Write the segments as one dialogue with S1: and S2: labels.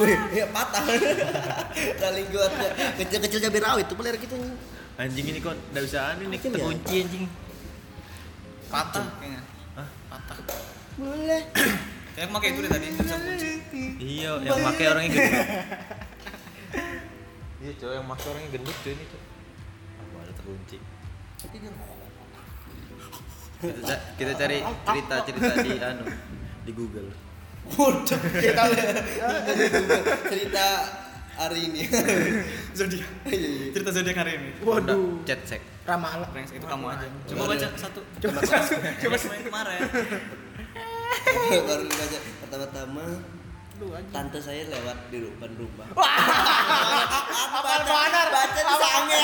S1: Wih, ya patah. Saling kuatnya. Kecil-kecil cabai rawit tuh pelir gitu. anjing.
S2: Anjing ini kok enggak bisa anu nih
S1: ya.
S2: terkunci anjing.
S3: Patah kayaknya.
S2: Hah?
S3: Patah.
S1: Boleh.
S3: Kayak pakai itu deh tadi, nggak bisa kunci.
S2: Iya, yang pakai orangnya gendut. Iya, cowok yang pakai orangnya gendut cuy ini tuh. Apa ada terkunci. Kita, kita cari cerita-cerita di anu di Google.
S1: Udah, kita cerita hari ini.
S3: Zodiak.
S1: Iya, iya.
S3: Cerita zodiak hari ini.
S4: Waduh.
S2: Chat sek.
S4: Ramalan.
S3: Itu kamu aja. Coba baca satu.
S4: Coba satu.
S3: Coba kemarin.
S1: Baru dibaca pertama-tama
S4: Lu aja.
S1: tante saya lewat di depan rumah.
S4: Apal banar.
S1: Baca di sange.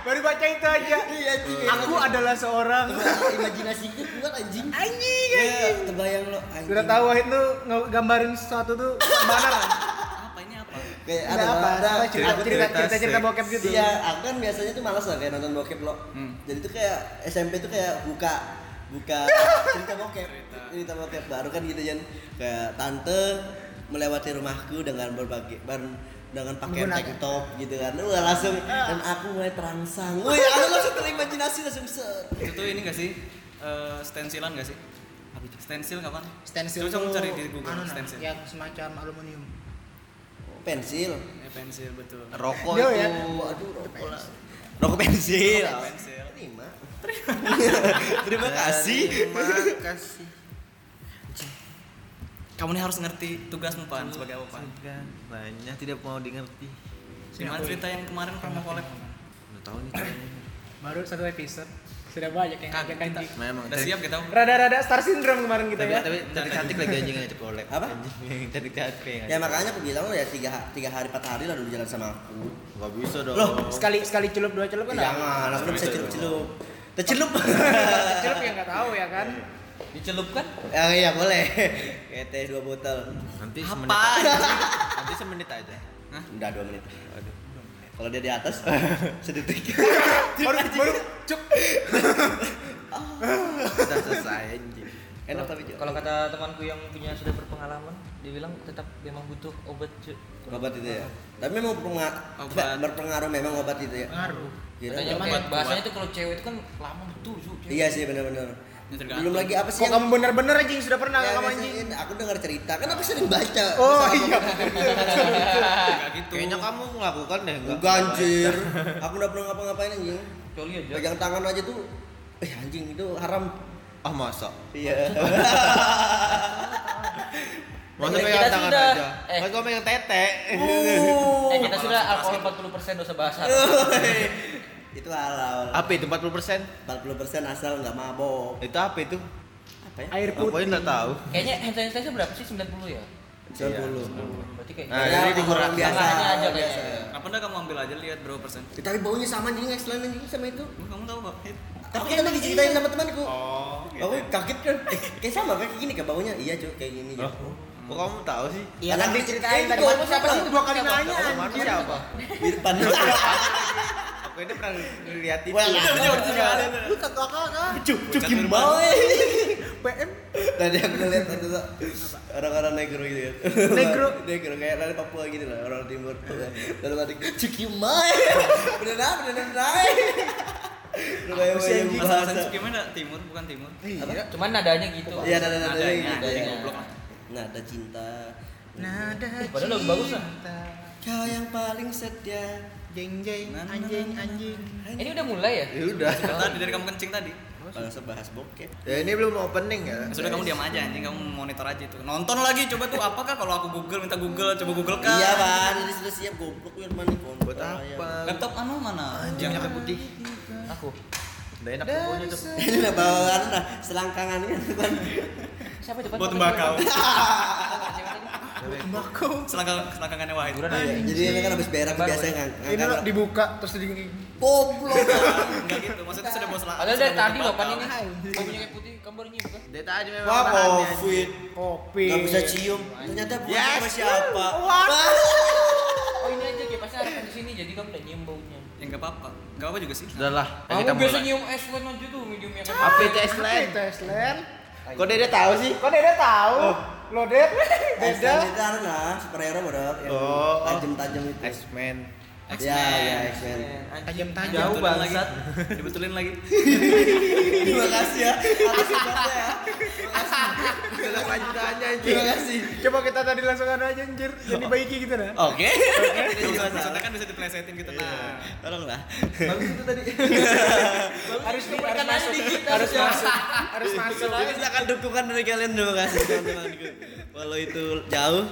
S4: Baru- baca itu aja.
S1: Iya.
S4: Aku adalah seorang
S1: imajinasi gue kuat anjing.
S4: anjing
S1: Ya,
S4: anjing.
S1: terbayang lo anjing.
S4: Sudah tahu Wahid tuh gambarin sesuatu tuh banar kan?
S3: Apa ini apa?
S1: Kayak
S4: Ada apa?
S1: ada
S4: Apa cerita
S1: aku
S4: cerita
S2: cerita
S4: cerita bokep gitu.
S1: Iya, aku kan biasanya tuh malas lah kayak nonton bokep lo.
S3: Hmm.
S1: Jadi tuh kayak SMP tuh kayak buka buka cerita bokep. Cerita bokep baru kan gitu kan. Kayak tante melewati rumahku dengan berbagai dengan pakaian tank top gitu kan. Wah, langsung dan aku mulai terangsang. Wih, aku langsung terimajinasi langsung set.
S3: Itu tuh ini gak sih? Eh, stensilan gak sih? Stensil kapan?
S4: Stensil
S3: Coba cari di Google
S4: anu, nah,
S3: stensil.
S4: yang semacam aluminium.
S1: Pensil.
S3: Ya, pensil betul.
S2: Rokok
S4: Yo,
S2: itu.
S4: ya.
S1: Waduh, rokok lah. Rokok pensil. Terima. Terima kasih.
S2: Terima kasih.
S3: Kamu nih harus ngerti tugasmu pan sebagai apa pan?
S2: Banyak tidak mau dimengerti.
S3: Gimana cerita yang kemarin kamu collab?
S2: Udah tahu nih.
S4: Baru satu episode. Sudah banyak yang
S3: Kaget kita.
S4: anjing.
S2: Memang
S3: Udah
S2: tadi-
S3: siap kita?
S4: Rada-rada star syndrome kemarin kita
S2: tapi,
S4: ya.
S2: tapi cantik cantik lagi anjing yang collab.
S1: Apa?
S2: Cantik cantik yang
S1: Ya makanya aku bilang lo ya tiga, tiga hari empat hari lah dulu jalan sama aku.
S2: Gak bisa dong.
S1: Loh,
S4: Sekali sekali celup dua celup kan?
S1: Jangan, aku bisa
S2: Bisa
S1: celup-celup. Tercelup.
S4: celup ya nggak tahu ya kan.
S3: Dicelupkan?
S1: ya iya boleh. Kayak teh dua botol.
S2: Nanti
S3: Apa?
S2: semenit aja. Nanti semenit aja.
S1: Udah dua menit.
S2: Aduh.
S1: Kalau dia di atas sedetik.
S4: baru baru cuk.
S2: Udah selesai anjing.
S1: Enak tapi.
S5: Kalau kata temanku yang punya sudah berpengalaman, dia bilang tetap memang butuh obat cuy.
S1: obat itu ya. Tapi memang berpengaruh,
S3: Obat.
S1: berpengaruh memang obat itu ya.
S4: Pengaruh.
S1: Jadi
S5: Katanya
S3: kuat.
S5: bahasanya itu kalau cewek itu kan lama betul cuy. cewek.
S1: Iya sih benar-benar. Belum lagi apa sih
S4: Kok kamu bener-bener anjing sudah pernah
S1: Ya,
S4: kamu
S1: biasanya
S4: anjing?
S1: Aku dengar cerita, kan aku sering baca.
S4: Oh iya.
S3: Gitu.
S2: Kayaknya kamu melakukan deh enggak?
S1: Enggak anjir. Aku udah pernah ngapa-ngapain anjing.
S5: Coli aja.
S1: Pegang tangan aja tuh. Eh anjing itu haram.
S2: Ah masa?
S1: Iya.
S2: Masa
S5: Eh,
S2: pegang
S5: kita
S2: tangan
S5: sudah-
S2: aja?
S5: eh.
S2: Kan gua pegang tete.
S5: Eh kita sudah alkohol 40% dosa bahasa.
S1: itu halal.
S2: Apa itu 40%?
S1: 40% asal nggak mabok.
S2: Itu apa itu?
S1: Apa ya?
S4: Air putih.
S2: enggak tahu.
S5: Kayaknya hand sanitizer berapa sih? 90 ya?
S1: 90.
S5: Berarti kayak
S2: Nah,
S1: Ya,
S2: jadi dikurang
S1: biasa
S5: Tengahnya aja
S1: biasa.
S3: Kenapa enggak kamu ambil aja lihat berapa persen?
S1: Ya, Tapi baunya sama anjing excellent anjing sama itu.
S3: Kamu tahu kok?
S1: Tapi kan tadi diceritain sama temanku.
S3: Oh,
S1: Aku kaget kan. Eh, kayak sama kayak gini kayak baunya. Iya, Cuk, kayak gini. Cuk.
S2: Kok kamu tahu sih?
S4: Iya kan
S1: dia
S4: diceritain tadi.
S1: Itu,
S4: Manu siapa sih dua kali nanya
S2: Mana
S4: anjir.
S2: siapa?
S1: Irfan.
S2: Aku ini pernah lihat itu.
S1: Wah,
S3: Iya,
S1: ada.
S4: Lu kakak kakak.
S1: Cuk, cuki mau.
S4: PM.
S1: Tadi aku ngeliat ada orang-orang negro gitu kan.
S4: Negro?
S1: negro kayak dari Papua gitu lah, orang timur. Lalu tadi cuki mai. Beneran, beneran
S4: Apa sih,
S1: yang bahasa.
S3: Gimana? Timur bukan timur.
S4: Iya.
S5: Cuman nadanya gitu.
S1: Iya, ada ada ada
S3: Nadanya,
S1: gitu.
S3: nadanya
S1: ya.
S3: goblok lah.
S1: Nada cinta.
S4: Nada.
S5: Padahal lagu bagus lah.
S4: cinta.
S1: Kau yang paling setia.
S4: Jeng jeng
S3: Nah, nah,
S4: anjing
S3: nah, nah.
S4: anjing.
S5: Ini udah mulai ya?
S2: Ya udah.
S3: Tadi dari kamu kencing tadi.
S1: Langsung bahas bokep.
S2: Ya ini belum opening ya.
S3: Sudah kamu diam aja anjing, kamu monitor aja itu. Nonton lagi coba tuh apakah kalau aku Google minta Google coba Google kan.
S1: Iya, Ban. Ini sudah siap goblok Firman nih.
S2: Buat apa?
S3: Laptop anu mana?
S2: Anjing minyak putih.
S5: Aku.
S2: Udah enak pokoknya tuh.
S1: Ini udah bawaan dah selangkangan kan.
S5: Siapa itu?
S3: Buat tembakau.
S4: Tembakau.
S3: Selangkang selangkangannya Wahid.
S1: Iya,
S5: aja.
S1: Jadi ini kan habis berak biasanya ngang-
S4: Ini lo dibuka terus di
S1: Goblok.
S3: Enggak gitu, maksudnya sudah bos lah.
S5: Padahal dari tadi loh pan ini.
S4: Anjing.
S5: Kamu minyak putih nyium kan?
S2: Dia tadi memang
S1: Wah, covid.
S4: kopi.
S1: Gak bisa cium. Ternyata bukan sama siapa.
S5: Oh ini aja kayak pasti ada di sini jadi kamu udah nyium baunya.
S3: Ya enggak apa-apa. Enggak apa juga sih.
S2: Sudahlah,
S5: Kamu biasa nyium es aja tuh mediumnya kan.
S2: Apa itu es lain? Kok Dede tahu sih?
S4: Kok Dede tahu? Lo Det,
S1: Beda.
S4: beda.
S1: Itu ada nah, superhero bodoh. yang
S2: Oh.
S1: Tajam-tajam itu.
S2: X-Men.
S1: Ya, ya, X-Men.
S4: Tajam-tajam.
S5: Jauh bangsat.
S3: Dibetulin lagi.
S1: Terima kasih ya atas support-nya ya.
S2: Lanjutannya
S1: Terima kasih.
S4: Coba kita tadi langsung ada aja anjir. Jadi baiki gitu nah.
S1: Oke.
S3: Bisa maksudnya kan bisa diplesetin gitu nah.
S1: Tolonglah.
S5: Bagus itu tadi.
S4: Harus harus masuk. Harus masuk. Harus masuk.
S1: Misalkan dukungan dari kalian terima kasih teman-temanku. Walau itu jauh,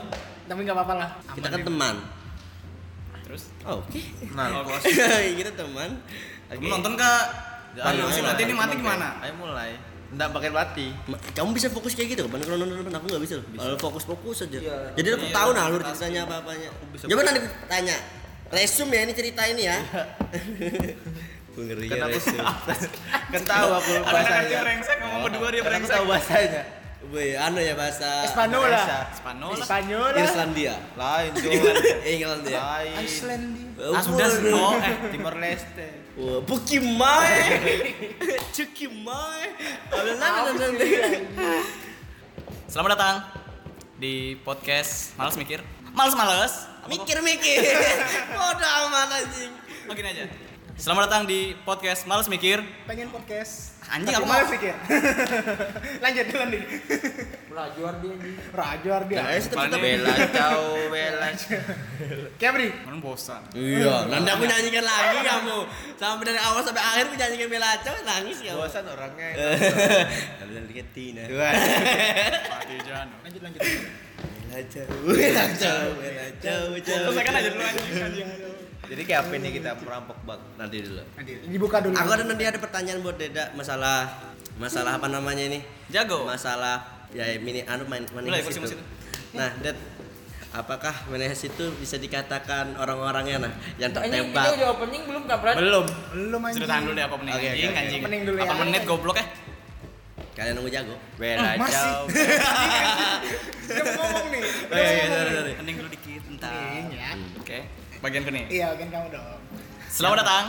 S4: Tapi enggak apa-apa lah.
S1: kita kan teman. Oh, Oke.
S2: Nah,
S3: kalau bos.
S1: kita teman.
S3: Kamu nonton kak? Ayo,
S2: ayo,
S3: nanti ini mati gimana?
S2: Ayo mulai. Enggak pakai mati.
S1: Ma- Kamu bisa fokus kayak gitu, kan? Kalau nonton nonton aku nggak bisa loh. Kalau fokus-fokus aja.
S5: Iya.
S1: Jadi aku
S3: Iya,
S1: tahu nah alur ceritanya apa-apanya.
S2: bisa
S1: Coba nanti tanya. Resume ya ini cerita ini ya. Gue ngeri ya
S2: Kenapa
S1: resume.
S2: Kan tahu aku
S3: Ada
S2: bahasanya.
S3: nanti brengsek ngomong berdua dia brengsek.
S2: tahu bahasanya.
S1: Weh, anu ya bahasa.
S3: Spanyol lah.
S4: Spanyol lah.
S1: Irlandia.
S2: Lain tuh.
S1: England ya.
S2: Lain.
S4: Icelandia.
S3: Sudah sih. Oh, eh.
S2: Timor Leste.
S1: Wah, Bukimai. Cukimai.
S3: Selamat datang di podcast Males Mikir. Males males.
S1: Mikir-mikir. Bodoh amat anjing.
S3: Oh gini aja. Selamat datang di podcast Males Mikir.
S4: Pengen podcast.
S3: Anjing, aku
S4: males
S3: mau.
S4: pikir. Lanjut dulu nih.
S5: Lajuar dia anjing.
S4: Rajo Ardia.
S1: Guys, tetap tetap.
S2: Bela ciao, bela.
S4: Kayak Bri.
S3: Mana bosan.
S1: Iya, nanti aku nyanyikan lagi kamu. Sampai dari awal sampai akhir aku nyanyikan Belaco, nangis kamu.
S2: Bosan orangnya.
S1: Kalian dikit Tina.
S3: Pati Jano.
S4: Lanjut lanjut.
S1: Belaco, Belaco, Belaco, Belaco.
S3: Selesaikan aja dulu anjing.
S2: Jadi kayak apa nih kita merampok bak?
S1: Nanti dulu.
S4: Nanti dibuka dulu.
S1: Aku ada nanti ada pertanyaan buat Deda masalah masalah apa namanya ini?
S3: Jago.
S1: Masalah ya mini anu main
S3: kursi
S1: itu.
S3: musik.
S1: Nah, Ded apakah Menes itu bisa dikatakan orang-orangnya nah yang tertembak?
S5: udah opening belum kampret?
S2: Belum.
S4: Belum anjing.
S3: Ceritaan dulu deh apa pening
S1: Oke, oke,
S3: anjing
S1: oke.
S3: anjing.
S4: Opening dulu ya.
S3: Apa menit goblok ya?
S1: Kalian nunggu jago.
S2: Bela
S4: Ah, masih. Dia mau ngomong nih.
S1: Oh, iya, iya, sorry, sorry.
S3: Pening dulu dikit entar.
S4: Ini ya.
S3: Bagian ke nih.
S4: Iya, kan kamu dong.
S3: Selamat datang.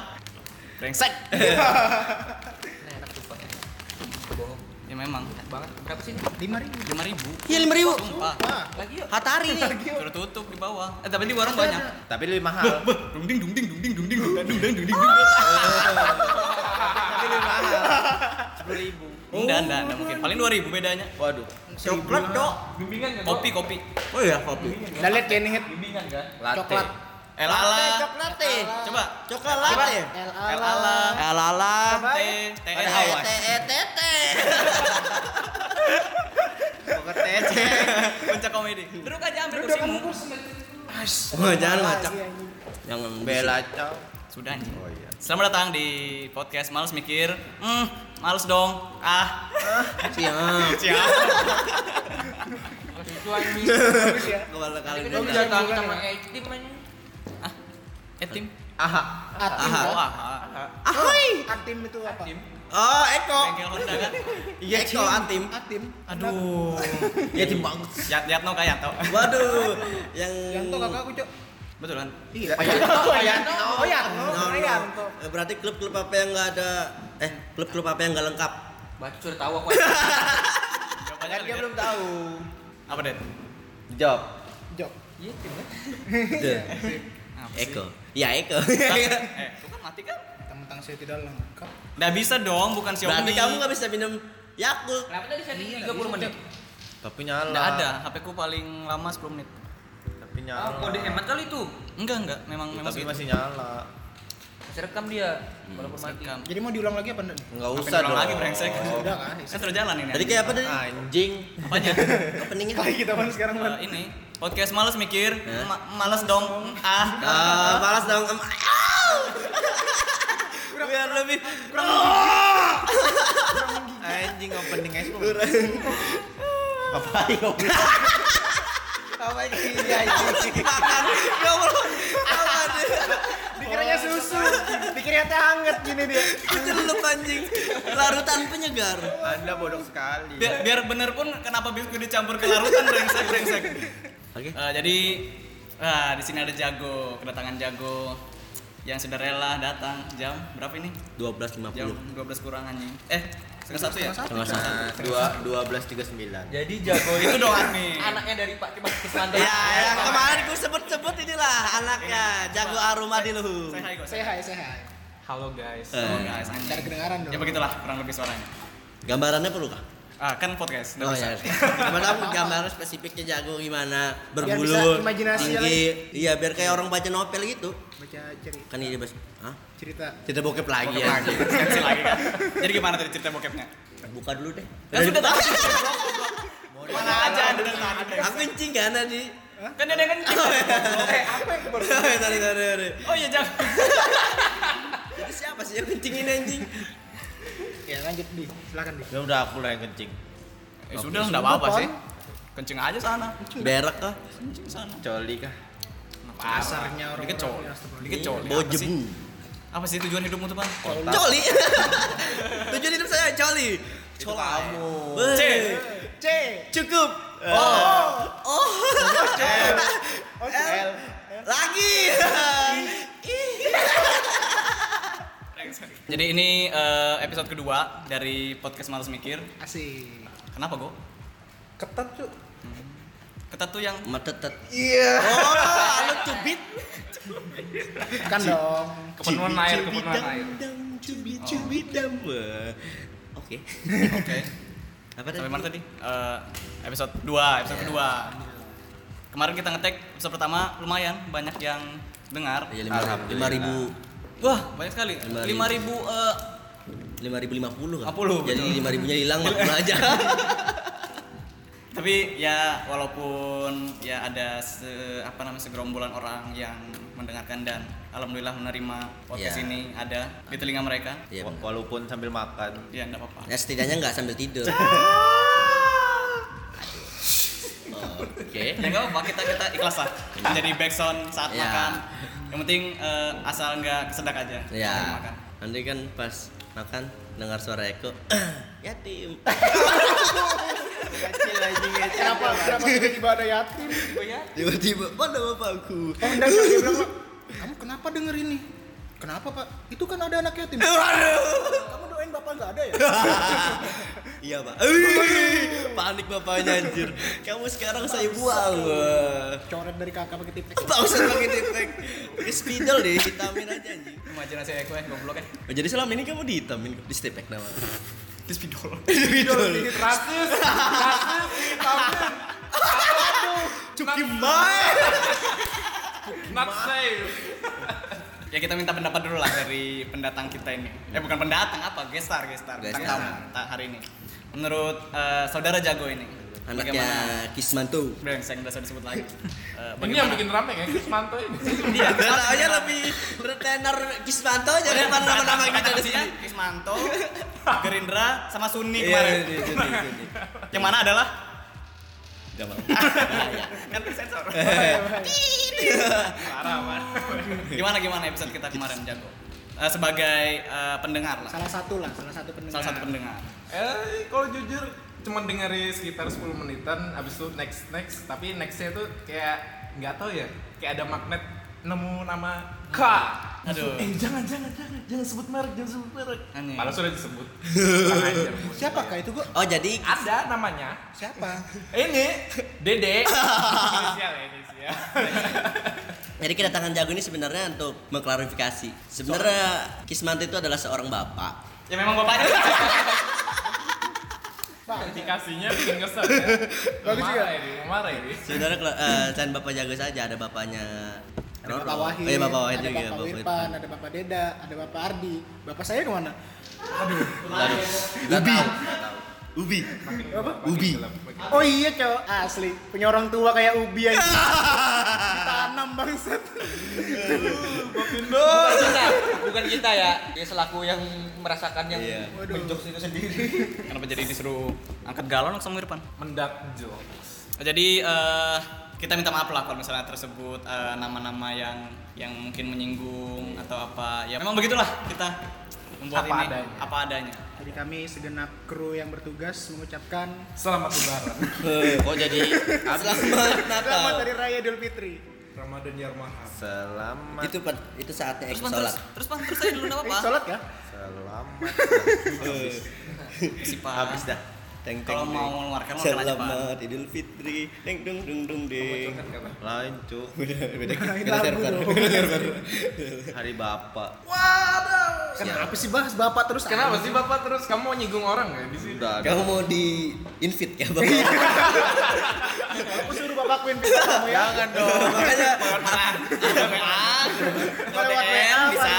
S3: Brengsek.
S5: Nah, enak sumpah. Bohong.
S3: Ya memang.
S5: Enak banget. Berapa sih?
S4: Lima ribu.
S3: Lima ribu.
S1: Iya lima ribu.
S3: Sumpah.
S5: Lagi yuk.
S1: Hatari nih.
S3: Sudah tutup di bawah. Eh tapi di warung banyak.
S2: Tapi lebih mahal.
S3: Dung ding dung ding dung ding dung ding dung ding dung ding dung.
S2: Tapi lebih mahal. Sepuluh ribu.
S3: Enggak, enggak, enggak mungkin. Paling 2000 bedanya.
S2: Waduh.
S1: Coklat dok.
S5: Bimbingan kan?
S3: Kopi, kopi.
S1: Oh iya kopi.
S4: Udah liat Kenny.
S5: Bimbingan kan?
S4: Coklat.
S3: El ala.
S1: Coklat teh.
S3: Coba.
S1: Coklat latte.
S4: El
S3: El ala.
S1: El ala.
S3: T, T,
S2: Ada
S3: T,
S2: awas.
S1: tete.
S2: Pokok tete.
S3: Puncak komedi. Duduk aja
S4: kamu
S3: kursimu.
S4: kursi.
S1: Wah jangan ngacak.
S4: Lagi, anjing.
S1: Jangan
S2: Bela ciao.
S3: Sudah anjing.
S2: Oh iya.
S3: Selamat datang di podcast Males Mikir. Hmm, males dong. Ah,
S1: Siap.
S3: siap.
S5: Itu anjing.
S4: Ya.
S1: Kepala kali ini.
S5: kita datang sama anjing.
S3: Ah, eh.
S2: Aha.
S4: Atim.
S1: Aha.
S3: Oh, ah, ah.
S1: Ahoy.
S4: Atim itu apa?
S5: Tim.
S1: Oh Eko.
S3: Bengkel Honda kan.
S1: Iya Eko antim.
S4: Atim.
S3: Aduh.
S2: Ya timbang.
S3: Yat, Yatno kayak Yatno.
S1: Waduh. Yang
S4: Yang tuh kakakku, Cok.
S3: Betul kan?
S4: Iya.
S2: Oh, iya.
S4: Oh, iya. Oh, iya.
S1: No, no.
S4: iya.
S1: Berarti klub-klub apa yang nggak ada eh klub-klub apa yang nggak lengkap?
S5: Baca sudah tahu aku.
S2: Kan dia
S3: ya.
S2: belum tahu.
S3: Apa, Det?
S2: Jawab.
S4: Jok.
S5: Iya tim
S3: sih?
S1: Eko. Ya Eko.
S3: Eh, itu kan mati kan?
S4: Tentang saya tidak lengkap.
S3: Nggak bisa dong, bukan Xiaomi.
S1: Berarti kamu nggak bisa minum Yakult.
S5: Kenapa tadi saya
S4: Iya,
S5: 30 menit?
S2: Tapi nyala.
S3: Nggak ada, HP ku paling lama 10 menit.
S2: Tapi
S5: Oh,
S2: nyala.
S5: kode hemat kali itu.
S3: Enggak, enggak, memang memang
S2: Tapi
S3: segitu.
S2: masih nyala.
S5: Masih rekam dia. Walaupun mati.
S3: Rekam.
S4: Jadi mau diulang lagi apa enggak?
S2: Enggak usah
S3: diulang
S2: dong.
S3: lagi, brengsek?
S4: Udah kan?
S3: Kan sudah jalan ini.
S1: Tadi kayak apa tadi?
S2: Anjing.
S3: Apanya?
S1: Openingnya.
S4: Kayak kita kan sekarang
S3: Eh,
S4: kan.
S3: ini podcast males mikir,
S1: Hah?
S3: ma- males dong. Ah,
S1: Ah, malas dong. Em- Biar lebih
S2: Anjing opening es Apa yang Apa ini anjing?
S1: Ya Allah.
S4: Susu. Dikiranya teh hangat gini dia.
S1: Celup anjing. Larutan penyegar.
S2: Anda bodoh sekali.
S3: biar, biar bener pun kenapa biskuit dicampur ke larutan brengsek brengsek.
S1: Oke.
S3: Eh, jadi ah di sini ada jago, kedatangan jago. yang sudah rela datang jam berapa ini?
S1: 12.50
S3: Jam 12 kurang anjing. Eh, setengah satu ya?
S1: Setengah satu.
S2: Dua dua belas tiga sembilan.
S5: Jadi jago
S3: Itu dong admin.
S5: anaknya dari Pak Kimas Kismanto.
S1: Ya, yang kemarin gue sebut-sebut inilah anaknya Jago Aruma di Luhu.
S3: Kok.
S4: Hai, saya hai.
S5: Halo guys.
S1: Eh,
S3: Oh, guys.
S4: Cari kedengaran dong.
S3: Ya begitulah kurang lebih suaranya.
S1: Gambarannya perlu kah?
S3: Ah, kan podcast.
S1: Oh
S3: bisa.
S1: ya. Gimana gambaran spesifiknya jago gimana? Berbulu, tinggi. Iya, biar kayak orang baca novel gitu.
S4: Baca cerita.
S1: Kan ini bos. Hah?
S4: cerita.
S1: Cerita bokep lagi
S3: Bokep
S1: ya.
S3: lagi. Lagi kan. Jadi gimana tadi cerita bokepnya?
S1: Buka dulu deh.
S3: Ya sudah tahu. Mana aja ada tadi.
S1: Aku kencing kan tadi.
S3: Kan ada kan.
S4: Eh, apa yang baru?
S1: Sorry, sorry, sorry, sorry.
S3: Oh iya jangan.
S1: Itu siapa sih yang kencingin anjing?
S4: Ya lanjut di, silakan di.
S2: Ya udah aku lah yang kencing.
S3: Ya sudah enggak apa-apa sih. Kencing aja sana.
S1: Berak kah?
S3: Kencing sana.
S2: Coli kah?
S4: Kasarnya orang-orang
S3: Dikit coli. Dikit coli.
S1: Bau
S3: Apa sih?
S1: jebu.
S3: Apa sih tujuan hidupmu tuh, Bang?
S1: Coli. Tujuan hidup saya coli. Coli.
S2: kamu.
S1: Weh.
S3: C.
S4: C.
S1: Cukup.
S4: Oh.
S1: Oh.
S4: Oh, L.
S1: Lagi.
S3: Jadi ini eh, episode kedua dari podcast Males Mikir.
S4: Asik.
S3: Kenapa, Go?
S4: Ketat, Cuk.
S3: Ketat tuh yang
S1: Matetet.
S4: Iya.
S1: Oh, lu cubit.
S4: Kan dong.
S5: Kepenuhan air, kepenuhan air.
S1: Cubit, cubit, dam. Oke.
S3: Oke.
S1: Apa tadi?
S3: Sampai mana tadi? Eh, episode 2, episode kedua. Kemarin kita ngetek episode pertama lumayan banyak yang dengar.
S1: Iya, lima ribu. Lima ribu.
S3: Wah, banyak sekali.
S1: Lima
S3: 5000 eh
S1: Lima ribu lima puluh kan?
S3: 50,
S1: Jadi
S3: betul.
S1: lima ribunya hilang, lima aja.
S3: tapi ya walaupun ya ada se, apa namanya segerombolan orang yang mendengarkan dan alhamdulillah menerima podcast
S1: Ya.
S3: ini ada di telinga mereka.
S1: Iya.
S2: Wa-
S1: benar.
S2: Walaupun sambil makan.
S3: Ya enggak apa-apa.
S1: Ya setidaknya nggak sambil tidur. Oke.
S3: Ya enggak apa-apa, kita kita ikhlas lah. Jadi backsound saat
S1: Ya.
S3: makan. Yang penting eh, asal enggak kesedak aja.
S1: Ya.
S3: saat makan.
S1: Nanti kan pas makan dengar suara Eko. Yatim. Kecil kecil.
S4: Kenapa kenapa tiba-tiba ada yatim?
S1: Tiba-tiba mana bapakku?
S4: Oh, enggak, enggak. dia bilang, "Pak, kamu kenapa denger ini? Kenapa, Pak? Itu kan ada anak yatim. Kamu doain Bapak enggak ada ya?
S1: Iya pak. Panik bapaknya anjir. Kamu sekarang saya buang.
S4: Coret dari kakak pakai tipek.
S1: Tak usah pakai tipek. Pakai spidol deh, vitamin aja anjing.
S3: Imajinasi Eko ya, goblok ya.
S1: Jadi selama ini kamu dihitamin di stepek nama.
S3: Di spidol.
S1: Spidol.
S4: Rasis, rasis, vitamin.
S1: Cuki main.
S5: Not safe.
S3: Ya kita minta pendapat dulu lah dari pendatang kita ini. Eh bukan pendatang apa, gestar, gestar, bintang
S1: Gestar.
S3: tamu ta- hari ini. Menurut eh, saudara Jago ini,
S1: Anaknya Kismanto.
S3: Brengsek udah saya disebut lagi. Eh,
S5: Ini yang bikin rame kan Kismanto ini.
S3: Dia
S1: Namanya lebih bertenar Kismanto aja daripada nama-nama kita di sini.
S3: Kismanto, Gerindra, sama Sunni
S1: Iya,
S3: kemarin.
S1: iya, iya, iya, iya.
S3: Yang mana adalah?
S1: Gak mau.
S3: Kan sensor.
S1: Eh.
S3: Parah, parah. Gimana gimana episode kita kemarin Jago? Eh, sebagai eh, pendengar lah.
S4: Salah satu lah, salah satu pendengar.
S3: Salah satu pendengar.
S5: Eh, kalau jujur cuma dengerin sekitar 10 menitan abis itu next next tapi nextnya tuh kayak nggak tahu ya kayak ada magnet nemu nama K
S3: Aduh.
S5: eh jangan jangan jangan jangan sebut merek jangan sebut merek
S3: Anjing.
S5: malah sudah disebut.
S4: Siapa kak itu gua?
S1: Oh jadi
S5: ada namanya
S4: Siapa?
S5: ini Dede inisial ya inisial
S1: jadi kedatangan Jago ini sebenarnya untuk mengklarifikasi. Sebenarnya Kismanto itu adalah seorang bapak.
S3: Ya memang bapaknya.
S5: Indikasinya bikin kesel ya.
S4: Bagus
S5: Marah
S4: ya?
S5: ini, marah ini.
S1: Sebenarnya kalau eh, selain bapak Jago saja ada bapaknya
S4: Ada. Bapak Wahid,
S1: Oh, iya Bapak Wahid
S4: ada
S1: juga.
S4: Bapak
S1: Bapak
S4: Wirpan, ada Bapak Deda, ada Bapak Ardi. Bapak saya ke mana?
S1: Ubi. Ubi.
S4: Apa?
S1: Ubi.
S4: Oh iya cowok asli punya orang tua kayak ubi aja. Tanam bangsat.
S5: Bukan kita, bukan kita ya. Dia selaku yang merasakan yang
S1: Iya.
S5: Menjokes itu sendiri.
S3: Kenapa jadi disuruh angkat galon sama Irfan?
S5: Mendak jokes.
S3: Jadi eh, kita minta maaf lah kalau misalnya tersebut eh, nama-nama yang yang mungkin menyinggung atau apa. Ya memang begitulah kita membuat
S5: Apa
S3: ini
S5: adanya.
S3: apa adanya.
S4: Jadi kami segenap kru yang bertugas mengucapkan
S5: Selamat lebaran.
S2: Oh jadi
S1: Selamat Natal.
S4: selamat hari raya Idul Fitri.
S5: Ramadan Yarmaha.
S2: Selamat.
S1: Itu Pan, itu saatnya
S3: Terus pan terus
S1: sholat.
S3: terus pan terus aja dulu enggak
S4: Eh, sholat ya?
S2: Selamat. Habis dah.
S1: Teng
S3: Kalau mau mengeluarkan aja pan.
S1: Selamat Idul Fitri. Deng dung dung dung
S5: kata.
S2: Lain cuk.
S1: Beda beda
S4: lagu
S1: server.
S2: Hari Bapak.
S4: Kenapa sih bahas bapak terus?
S5: Kenapa sih bapak terus kamu mau nyinggung orang ya di sini?
S1: Kamu mau di invite ya Bapak?
S4: Aku suruh bapakku invite kamu ya.
S2: Jangan dong.
S1: Makanya
S4: lewat WA,
S3: bisa.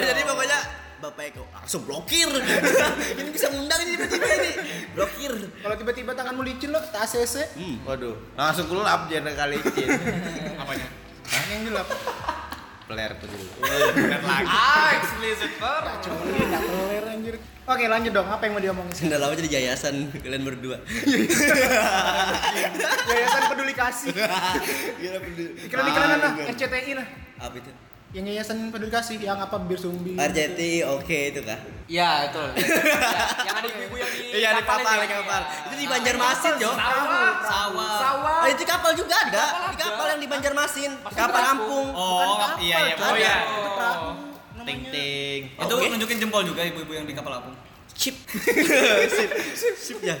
S1: jadi pokoknya Bapak Eko langsung blokir. ini bisa ngundang ini tiba-tiba ini. Blokir.
S4: Kalau tiba-tiba tanganmu licin lo, tak ACC.
S2: Waduh. Langsung gelap jangan kali cin.
S3: Apanya?
S4: Nah, yang gelap.
S2: Player tuh dulu.
S5: Ah, explicit banget.
S4: Coli, nggak keler anjir. Oke, lanjut dong. Apa yang mau diomongin?
S1: Sendal lama jadi yayasan kalian berdua.
S4: Yayasan Peduli Kasih. Iklan-iklan nah, RCTI nah.
S1: Apa itu?
S4: Yang Yayasan Peduli Kasih yang apa bir sumbi.
S1: RCTI oke itu kah?
S6: Iya, betul. Ya, yang ada ibu-ibu yang di
S1: Iya di kapal,
S6: itu
S1: di
S6: ya.
S1: kapal.
S6: Iya.
S1: Itu di Banjarmasin, Jo.
S3: Sawah.
S1: Oh, itu kapal juga ada. Di kapal yang di Banjarmasin. Kapal Ampung.
S3: Oh, iya iya.
S5: Oh
S3: betul.
S5: iya.
S2: Ting ting.
S3: Itu nunjukin jempol juga ibu-ibu yang di kapal apung.
S1: Sip. sip. Sip sip ya.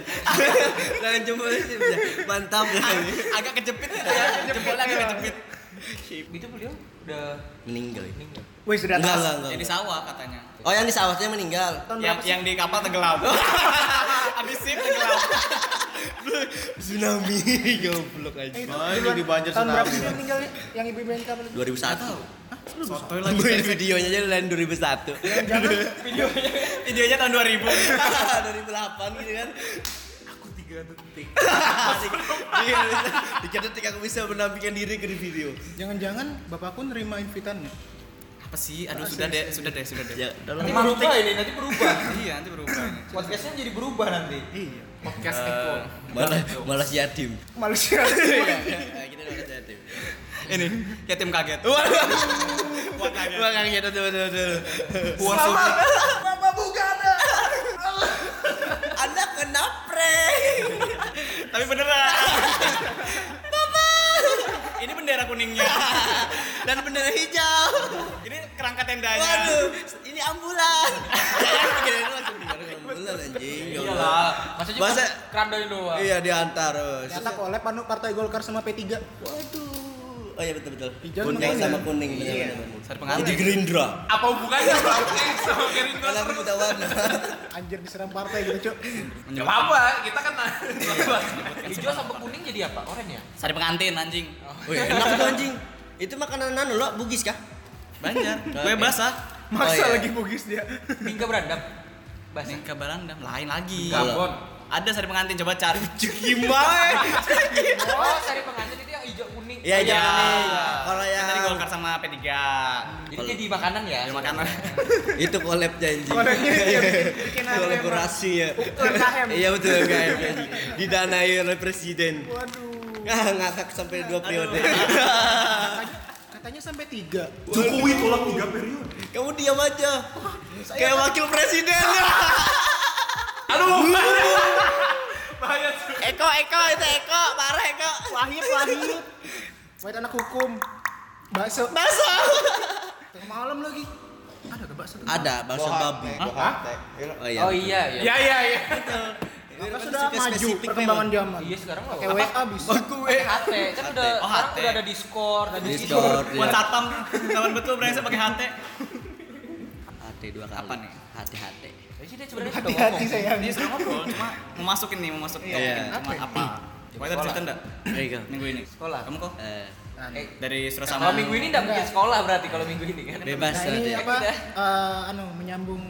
S1: Jangan jempol sip ya. Mantap ya.
S3: Agak kejepit itu ya. Jempolnya agak kejepit.
S6: Itu beliau udah
S1: Meninggal. ya?
S6: meninggal.
S4: Wih, sudah
S1: Enggak, enggak, enggak.
S3: Yang di sawah katanya.
S1: Oh, yang di sawahnya meninggal.
S4: Tahun
S3: Yang yang di kapal tenggelam. Habis sip tenggelam.
S1: Tsunami goblok aja.
S4: Eh, itu
S2: di Banjar
S4: Tahun berapa
S2: tsunami.
S4: sih yang meninggalnya? Yang ibu-ibu yang kapal itu?
S1: 2001.
S3: Sotoy
S1: Main videonya aja lain 2001.
S3: Videonya videonya tahun 2000.
S1: 2008 gitu kan. 3 detik. Iya, Tiga detik aku bisa menampilkan diri ke di video.
S4: Jangan-jangan bapakku nerima invitannya.
S3: Apa sih? Aduh sudah deh, sudah deh, sudah deh.
S1: Ya, dalam
S6: Nanti berubah ini, nanti berubah.
S3: Iya, nanti berubah ini.
S6: Podcastnya jadi berubah nanti.
S4: Iya.
S5: Podcast
S3: Eh,
S5: Eko.
S1: malah malah si yatim.
S4: Malaysia.
S1: Ya, kita malah si yatim.
S3: Ini yatim kaget.
S1: Waduh. Wah, kaget betul betul betul.
S3: Puan Subi.
S4: Bapak bukan
S1: Anda kena prank.
S3: Tapi beneran. Ini bendera kuningnya.
S1: Dan bendera hijau.
S3: Ini kerangka tendanya.
S1: Waduh, ini ambulan. Ini langsung ambulan anjing.
S6: Iyalah. Masa- kerandanya doang.
S1: Iya diantar.
S4: Ternyata collab anu Partai Golkar sama P3.
S1: Waduh. Oh iya betul betul.
S4: Hijau sama
S1: kuning
S4: kuning.
S1: sama kuning benar
S4: Iya.
S1: benar.
S3: Pengantin.
S1: Jadi Gerindra.
S5: Apa hubungannya podcast sama Gerindra?
S1: Kalau aku buta warna.
S4: Anjir diserang partai gitu, Cuk.
S5: Gak apa-apa, kita kan
S6: Hijau sama kuning jadi apa? Oranye ya?
S3: Sari pengantin anjing.
S1: Wih, enak tuh anjing. Itu makanan anu lo, bugis kah?
S3: Banjar. Gue basah.
S4: Masa
S1: Oh, iya.
S4: lagi bugis dia?
S6: Bingka berandam. Bahasa.
S3: Nih ke Barandam lain lagi.
S5: Gabon.
S3: Ada sari pengantin coba cari.
S1: Gimana?
S6: Oh, sari pengantin
S1: Iya,
S6: Oh,
S1: iya. Kalau
S3: Yang
S1: yang
S3: tadi Golkar sama P3.
S6: Jadi jadi makanan ya?
S3: Jadi makanan.
S1: itu collab anjing.
S4: Collabnya iya, apa
S1: Kolaborasi ya. Iya betul UMKM. Didanai oleh presiden.
S4: Waduh.
S1: Nggak ngakak sampai dua periode.
S4: Katanya, sampai tiga.
S1: Jokowi tolak tiga periode. Kamu diam aja. Kayak wakil presiden.
S5: Aduh. Bahaya.
S1: Eko, Eko, itu Eko, parah Eko.
S4: Wahid, Wahid. Wahid anak hukum. Bakso.
S1: Bakso.
S4: Tengah malam lagi. Ada ke bakso?
S1: Ada bakso babi.
S2: Hah?
S1: Oh iya.
S6: Oh iya, iya.
S5: Ya ya ya.
S4: Maka sudah maju perkembangan zaman.
S6: Iya sekarang loh.
S4: Pakai WA bisa.
S6: Pakai HT. Kan udah
S3: Oh, HT.
S6: udah ada Discord, ada
S1: Discord.
S3: Buat
S1: iya.
S3: satpam, kawan betul brengsek pakai HT.
S1: HT dua kali.
S3: Apa nih?
S1: HT HT.
S6: Jadi dia sebenarnya sudah
S4: Hati-hati
S6: ngomong.
S4: sayang.
S3: Ini sudah ngobrol, cuma mau masukin nih, mau masukin.
S1: Iya.
S3: Cuma apa? Coba ada cerita enggak?
S1: Ayo Kak.
S3: Minggu ini.
S6: Sekolah.
S3: Kamu kok?
S1: Eh,
S6: Eh,
S3: Dari
S6: Kalau
S3: Surasama.
S6: minggu ini enggak bikin sekolah berarti kalau minggu ini kan.
S1: bebas
S4: Nah ini
S1: berarti.
S4: apa?
S6: Udah.
S4: eh, anu menyambung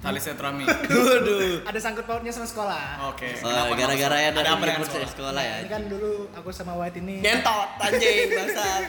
S3: Tali silaturahmi.
S1: Waduh.
S4: ada sangkut pautnya sama sekolah.
S3: Oke.
S1: Oh,
S3: Kenapa
S1: gara-gara ya
S3: ada apa dengan sekolah?
S1: sekolah ya.
S4: Ini kan dulu aku sama Wahid ini
S1: Ngentot anjing bangsat.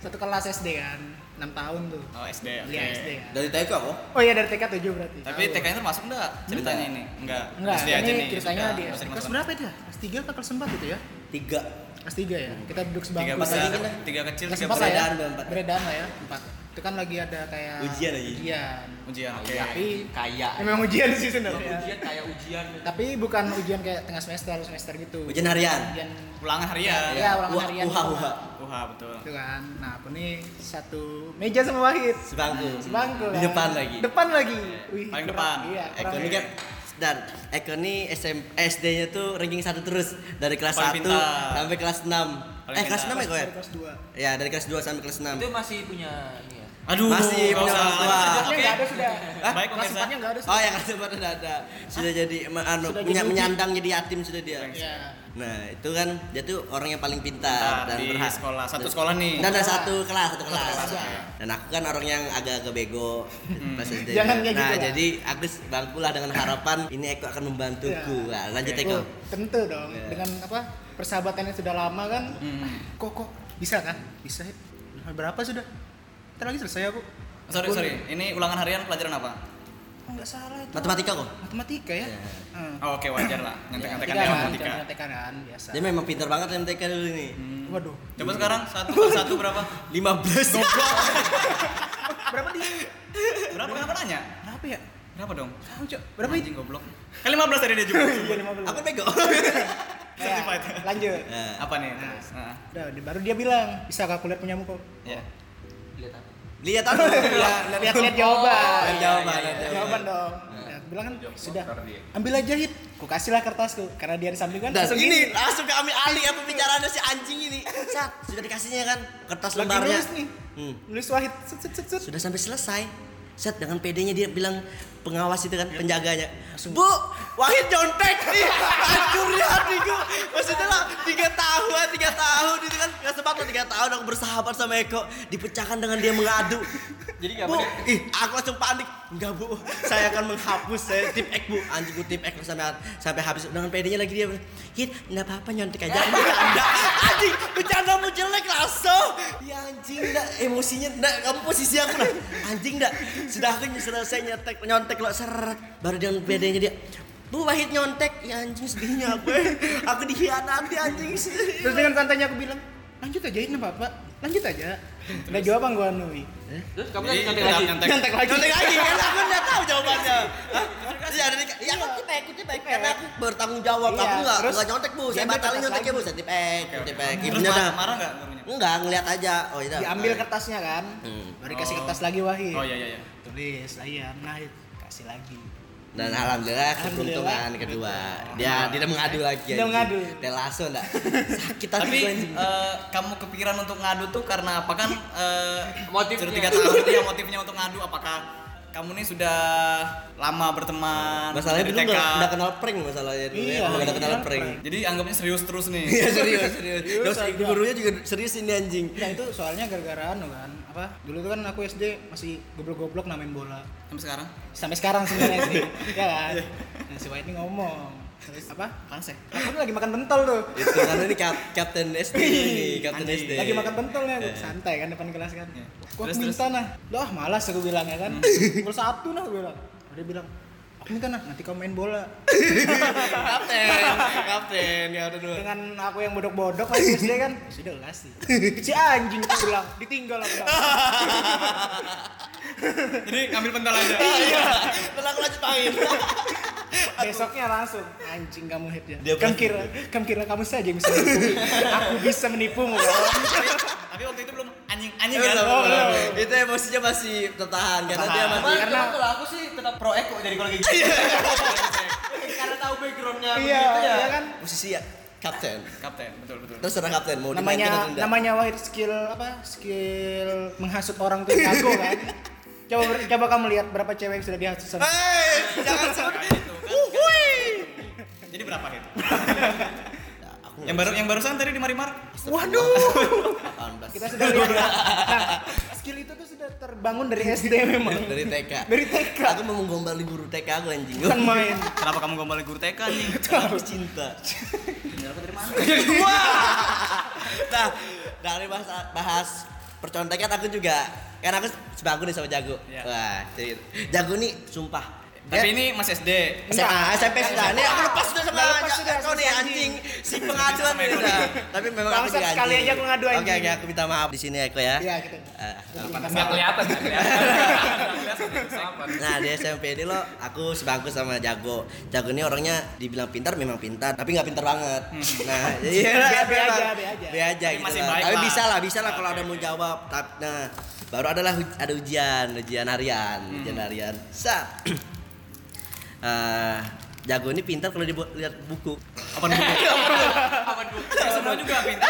S4: satu kelas SD kan, 6 tahun tuh.
S3: Oh SD.
S4: Iya SD kan.
S1: Dari TK kok?
S4: Oh iya dari TK 7 berarti.
S3: Tapi TK-nya termasuk enggak ceritanya ini? Enggak.
S4: Enggak,
S3: SD aja
S4: ini
S3: nih.
S4: ceritanya di kelas
S3: masuk.
S4: berapa itu ya? Kelas 3 atau kelas 4 itu ya?
S1: Tiga.
S4: Kelas 3 ya. Kita duduk sebangku
S3: besar,
S4: tadi.
S3: tiga kecil,
S4: Kelas
S3: tiga
S4: 4 lah ya.
S1: beredaan, empat.
S4: Beredaan lah ya, 4. Itu kan lagi ada kayak
S1: Ujian aja.
S4: ujian
S3: Ujian, oke.
S6: Iya,
S4: Tapi
S6: kayak
S4: memang ujian sih sebenarnya
S6: ujian kayak ujian.
S4: tapi bukan ujian kayak tengah semester semester gitu
S1: Ujian harian.
S4: ujian
S3: Ulangan harian.
S4: Iya, ulangan
S1: Uha-
S4: harian
S1: uha, uha.
S3: Uha, betul.
S4: itu kan nah aku nih satu meja sama Wahid
S1: Sebangku.
S4: sebangku
S1: Di
S4: kan.
S1: depan lagi.
S4: depan lagi Wih,
S3: Paling
S4: kurang-
S3: depan.
S4: iya
S1: Eko ini
S4: ya.
S1: kan dan Eko ini SM, SD-nya tuh ranking satu terus dari kelas
S3: Paling
S1: 1
S3: pintar.
S1: sampai kelas 6.
S3: Paling
S1: eh kelas
S3: pintar.
S1: 6 ya kok ya?
S4: Dari kelas dua
S1: Ya, dari kelas 2 sampai kelas 6.
S6: Itu masih punya ini ya.
S3: Aduh,
S1: Masih punya
S3: usah.
S1: orang tua.
S3: Oke.
S4: nggak ada sudah
S1: Hah?
S3: Baik,
S4: kelas
S3: pemirsa.
S4: empatnya nggak ada
S1: Oh,
S4: sudah.
S1: yang kelas 4 udah ada. Sudah jadi em, anu, punya menyandang jadi yatim sudah dia.
S4: Iya.
S1: Nah, itu kan dia tuh orang yang paling pintar
S3: Pintar
S1: dan
S3: di
S1: berhak.
S3: sekolah. Satu sekolah nih.
S1: Dan ada satu kelas, satu kelas.
S3: kelas, oke.
S1: Dan aku kan orang yang agak-agak bego pas SD.
S4: Jangan kayak
S1: Nah,
S4: gitu lah.
S1: jadi aku bangkulah dengan harapan ini Eko akan membantuku.
S4: Iya.
S1: Nah, lanjut
S3: Oke.
S1: Eko.
S4: Oh, tentu dong
S1: Iya.
S4: dengan apa persahabatan yang sudah lama kan
S3: Hmm.
S4: kok kok bisa kan bisa Hit? berapa sudah Ntar lagi selesai aku
S3: Sorry,
S4: Aku-
S3: sorry. Ini ulangan harian pelajaran apa?
S4: oh nggak salah itu
S1: Matematika kok.
S4: matematika ya
S1: Iya.
S4: Hmm.
S3: Oh, Oke, wajar lah. Nyontek-nyontekan
S4: Matematika
S3: ya
S4: kan
S3: matematika.
S4: matematika kan biasa
S1: Dia memang pintar banget MTK dulu nih.
S4: waduh
S3: Coba sekarang satu per satu berapa?
S1: 15.
S4: berapa dia
S3: Berapa? Kenapa nanya?
S4: berapa ya
S3: Berapa dong?
S4: tahu cok berapa itu
S3: Anjing goblok. Kan 15 tadi dia juga.
S4: iya lima belas
S1: Aku bego.
S4: Ya,
S3: certified.
S4: lanjut
S1: Nah,
S3: Apa nih? Terus? Nah,
S4: udah baru dia bilang bisa aku lihat punyamu kok
S3: ya.
S6: Lihat apa?
S1: Lihat aku. Lihat
S4: lihat lihat jawaban
S1: Lihat jawaban.
S3: iya,
S1: lihat
S3: iya.
S4: jawaban dong Ya, aku bilang kan sudah ambil aja hit ku kasih lah kertasku karena dia di samping kan
S1: Dan
S4: langsung
S1: ini langsung ke ambil alih apa pembicaraannya si anjing ini. Sat, sudah dikasihnya kan kertas
S4: lagi
S1: lembarnya.
S4: nulis nih
S1: Hmm.
S4: nulis wahid set set set set
S1: Sudah sampai selesai. Set dengan PD-nya dia bilang pengawas itu kan penjaganya. Bu, Wahid nyontek nih. Hancur ya hatiku. Maksudnya lah tiga tahun, tiga tahun itu kan nggak sempat lah tiga tahun aku bersahabat sama Eko dipecahkan dengan dia mengadu.
S6: Jadi nggak
S1: Bu, ih aku langsung panik. Enggak bu, saya akan menghapus saya tip ek bu. Anjing bu tip ek sampai sampai habis dengan PD-nya lagi dia hit, enggak apa-apa nyontek aja. Bercanda, anjing, bercandamu jelek langsung. Ya anjing, enggak emosinya, enggak kamu posisi aku lah. Anjing enggak, sudah aku selesai nyetek nyontek lo seret, baru dengan PD-nya dia. Bu Wahid nyontek, ya anjing sedihnya aku, aku dikhianati anjing sedih.
S4: terus dengan santainya aku bilang lanjut aja ini apa apa lanjut aja udah jawaban gua nui
S6: Terus kamu
S3: Jadi
S6: kan nyontek
S3: tetap
S6: lagi.
S3: nyontek.
S4: nyontek lagi
S1: Nyontek lagi kan aku enggak tahu jawabannya. Hah? Iya, ada ya aku tip ek, tip ek karena aku bertanggung jawab.
S4: Iya,
S1: Aku enggak
S4: terus
S1: enggak nyontek, Bu. Saya batalin nyonteknya, Bu. Saya tip ek, tip.
S3: Terus
S1: Ibunya
S3: marah, nggak?
S1: Enggak, ngeliat aja. Oh, iya.
S4: diambil kertasnya kan
S1: Hmm.
S4: baru dikasih
S3: Oh.
S4: kertas lagi wahid
S3: Oh iya iya iya.
S4: tulis layar nah lagi
S1: Dan alhamdulillah keberuntungan
S4: Alhamdulillah.
S1: kedua. Dia tidak mengadu lagi.
S4: Tidak mengadu.
S1: Dia langsung enggak. Sakit
S3: Tapi eh, kamu kepikiran untuk ngadu tuh karena apa kan? eh,
S6: Motifnya.
S3: Tiga tahun ya motifnya untuk ngadu. Apakah kamu nih sudah lama berteman?
S1: Masalahnya dulu enggak enggak kenal prank masalahnya dulu ya.
S4: Iya,
S1: Enggak
S4: iya,
S1: kenal
S4: iya,
S1: prank.
S4: prank.
S3: Jadi anggapnya serius terus nih.
S1: Iya serius, serius. Terus gurunya juga serius ini anjing.
S4: Nah itu soalnya gara-gara anu kan apa dulu tuh kan aku SD masih goblok-goblok namain bola
S3: Sampai sekarang?
S4: sampai sekarang sebenarnya sih ya kan nah si Wahid ini ngomong apa
S3: Panas ya?
S4: aku lagi makan pentol tuh
S1: Itu karena ini kapten SD kapten
S3: Anjing.
S1: SD.
S4: lagi makan pentolnya aku
S1: Eh.
S4: santai kan depan kelas kan
S3: Iya. Terus,
S4: aku minta nah Dah malas aku bilang ya kan Gol satu nah aku bilang dia bilang aku minta nah nanti kamu main bola
S1: kapten, kapten, ya udah dua.
S4: dengan aku yang bodok-bodok masih SD kan sudah kasih si anjing pulang ditinggal aku bilang.
S3: Jadi ngambil pentol aja.
S1: Iya, tenang aku lanjut main.
S4: besoknya langsung anjing kamu hit ya
S1: Dia
S4: kamu
S1: pasti-
S4: kira kamu kira kamu saja yang bisa menipu aku bisa menipumu
S3: tapi, tapi waktu itu belum anjing anjing kan?
S1: Oh, Itu emosinya masih tertahan karena dia masih
S6: Karena
S4: Karena-
S6: kalau aku sih tetap pro eko dari kalau kayak gitu. Karena tahu backgroundnya
S4: iya
S6: begitu ya.
S4: ya kan
S1: posisi ya kapten.
S3: Kapten, betul betul.
S1: Terserah kapten mau dimainkan atau
S4: namanya
S1: tidak.
S4: namanya Wahid skill apa skill menghasut orang tuh jago kan coba coba kamu lihat berapa cewek yang sudah dihasut sama
S1: Hei, jangan
S3: Kayak itu kan. Jadi berapa itu? Yang baru yang barusan tadi di Marimar?
S4: waduh
S1: 18.
S4: kita sudah lihat nah skill itu tuh sudah terbangun dari SD memang
S1: dari TK.
S4: dari TK
S1: Aku mau menggombali guru TK aku anjing.
S4: bukan main
S3: Kenapa kamu gombalin guru TK nih?
S1: Aku cinta.
S3: Aku dari mana?
S1: nah, dari bahas, bahas percontekan aku juga kan aku sebangku nih sama Jago.
S3: Iya.
S1: Wah, jadi Jago nih sumpah
S3: Tapi ini masih SD.
S1: SMA, SMP sudah. Nih aku lepas sudah sama
S6: Udah lepas sudah,
S1: kau nih anjing. Si pengaduan nih udah. Tapi memang aku
S6: sekali aja aku ngadu
S1: Oke,
S6: anjing.
S1: oke, aku minta maaf di sini Eko ya.
S6: Iya, kita.
S1: Eh,
S5: Nggak kelihatan.
S1: Nah di SMP ini lo aku sebangku sama Jago. Jago ini orangnya dibilang pintar memang pintar, tapi nggak pintar banget. Nah iya lah,
S6: Be- aja, be aja.
S1: Be aja
S3: Tapi
S1: gitu Tapi bisa lah, bisa lah kalau ada mau jawab. Nah baru adalah ada ujian, ujian harian, ujian harian. Sa. Eh, Jago ini pintar kalau dilihat buku.
S3: Apa dulu? Apa dulu? Semua juga pintar.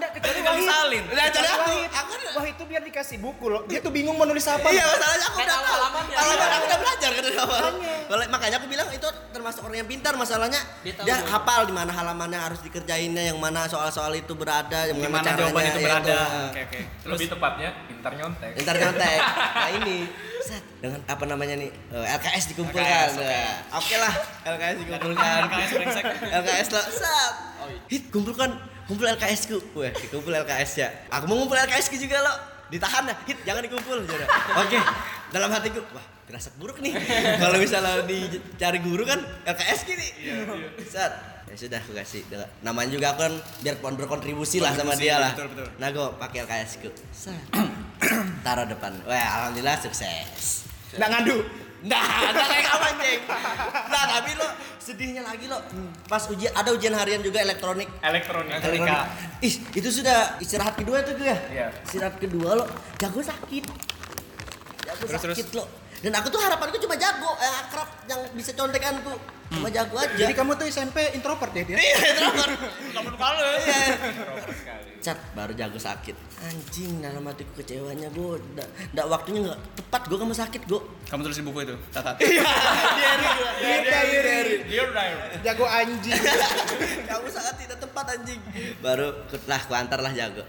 S6: Enggak kecuali Wahid.
S3: disalin.
S1: Nah, jadi aku, aku
S6: Wahid itu biar dikasih buku loh. Dia tuh bingung mau nulis apa.
S1: Iya masalahnya aku udah tahu.
S3: halamannya.
S1: Halaman aku udah belajar kan dari awal.
S6: Makanya.
S1: Kalau makanya aku bilang itu termasuk orang yang pintar masalahnya dia, hafal di mana halamannya harus dikerjainnya, yang mana soal-soal itu berada, yang caranya,
S3: jawaban itu
S1: ya
S3: berada?
S1: itu.
S3: Oke, oke.
S5: Lebih tepatnya, pintar nyontek.
S1: Ntar nyontek. Nah ini set dengan apa namanya nih eh, LKS dikumpulkan. Nah, Oke lah LKS dikumpulkan.
S3: LKS brengsek.
S1: LKS lah. Set. Hit kumpulkan kumpul LKS ku. Wah, dikumpul LKS ya. Aku mau ngumpul LKS ku juga lo. Ditahan ya. Hit jangan dikumpul. Oke. Dalam hatiku, wah, firasat buruk nih. Kalau misalnya dicari guru kan LKS gini. Set. Ya sudah aku kasih. Namanya juga aku kan biar kon- berkontribusi lah sama dia lah.
S3: betul, betul.
S1: Nah, gue pakai LKS ku. Set. Taruh depan. Wah, alhamdulillah sukses.
S6: Enggak ngadu.
S1: Nah, nah kayak kamu anjing. Nah, tapi lo sedihnya lagi lo pas ujian ada ujian harian juga elektronik.
S5: Elektronik.
S3: Elektronik.
S1: Ih, itu sudah istirahat kedua tuh gue ya.
S5: Iya.
S1: Istirahat kedua lo jago sakit. Jago
S3: Terus,
S1: sakit lo. Dan aku tuh harapanku cuma jago, yang akrab, yang bisa contekanku. Cuma jago aja.
S6: Jadi kamu tuh SMP introvert ya dia?
S1: iya, introvert.
S3: kamu kali.
S1: Iya.
S5: Introvert sekali.
S1: Cat baru jago sakit. Anjing, dalam hatiku kecewanya gue. Nggak, nggak waktunya nggak tepat gue kamu sakit gue.
S3: Kamu tulis di buku itu, catat.
S1: Diary gue.
S6: Diary.
S5: Diary.
S6: Jago anjing.
S1: kamu sangat tidak tepat anjing baru lah ku antar lah jago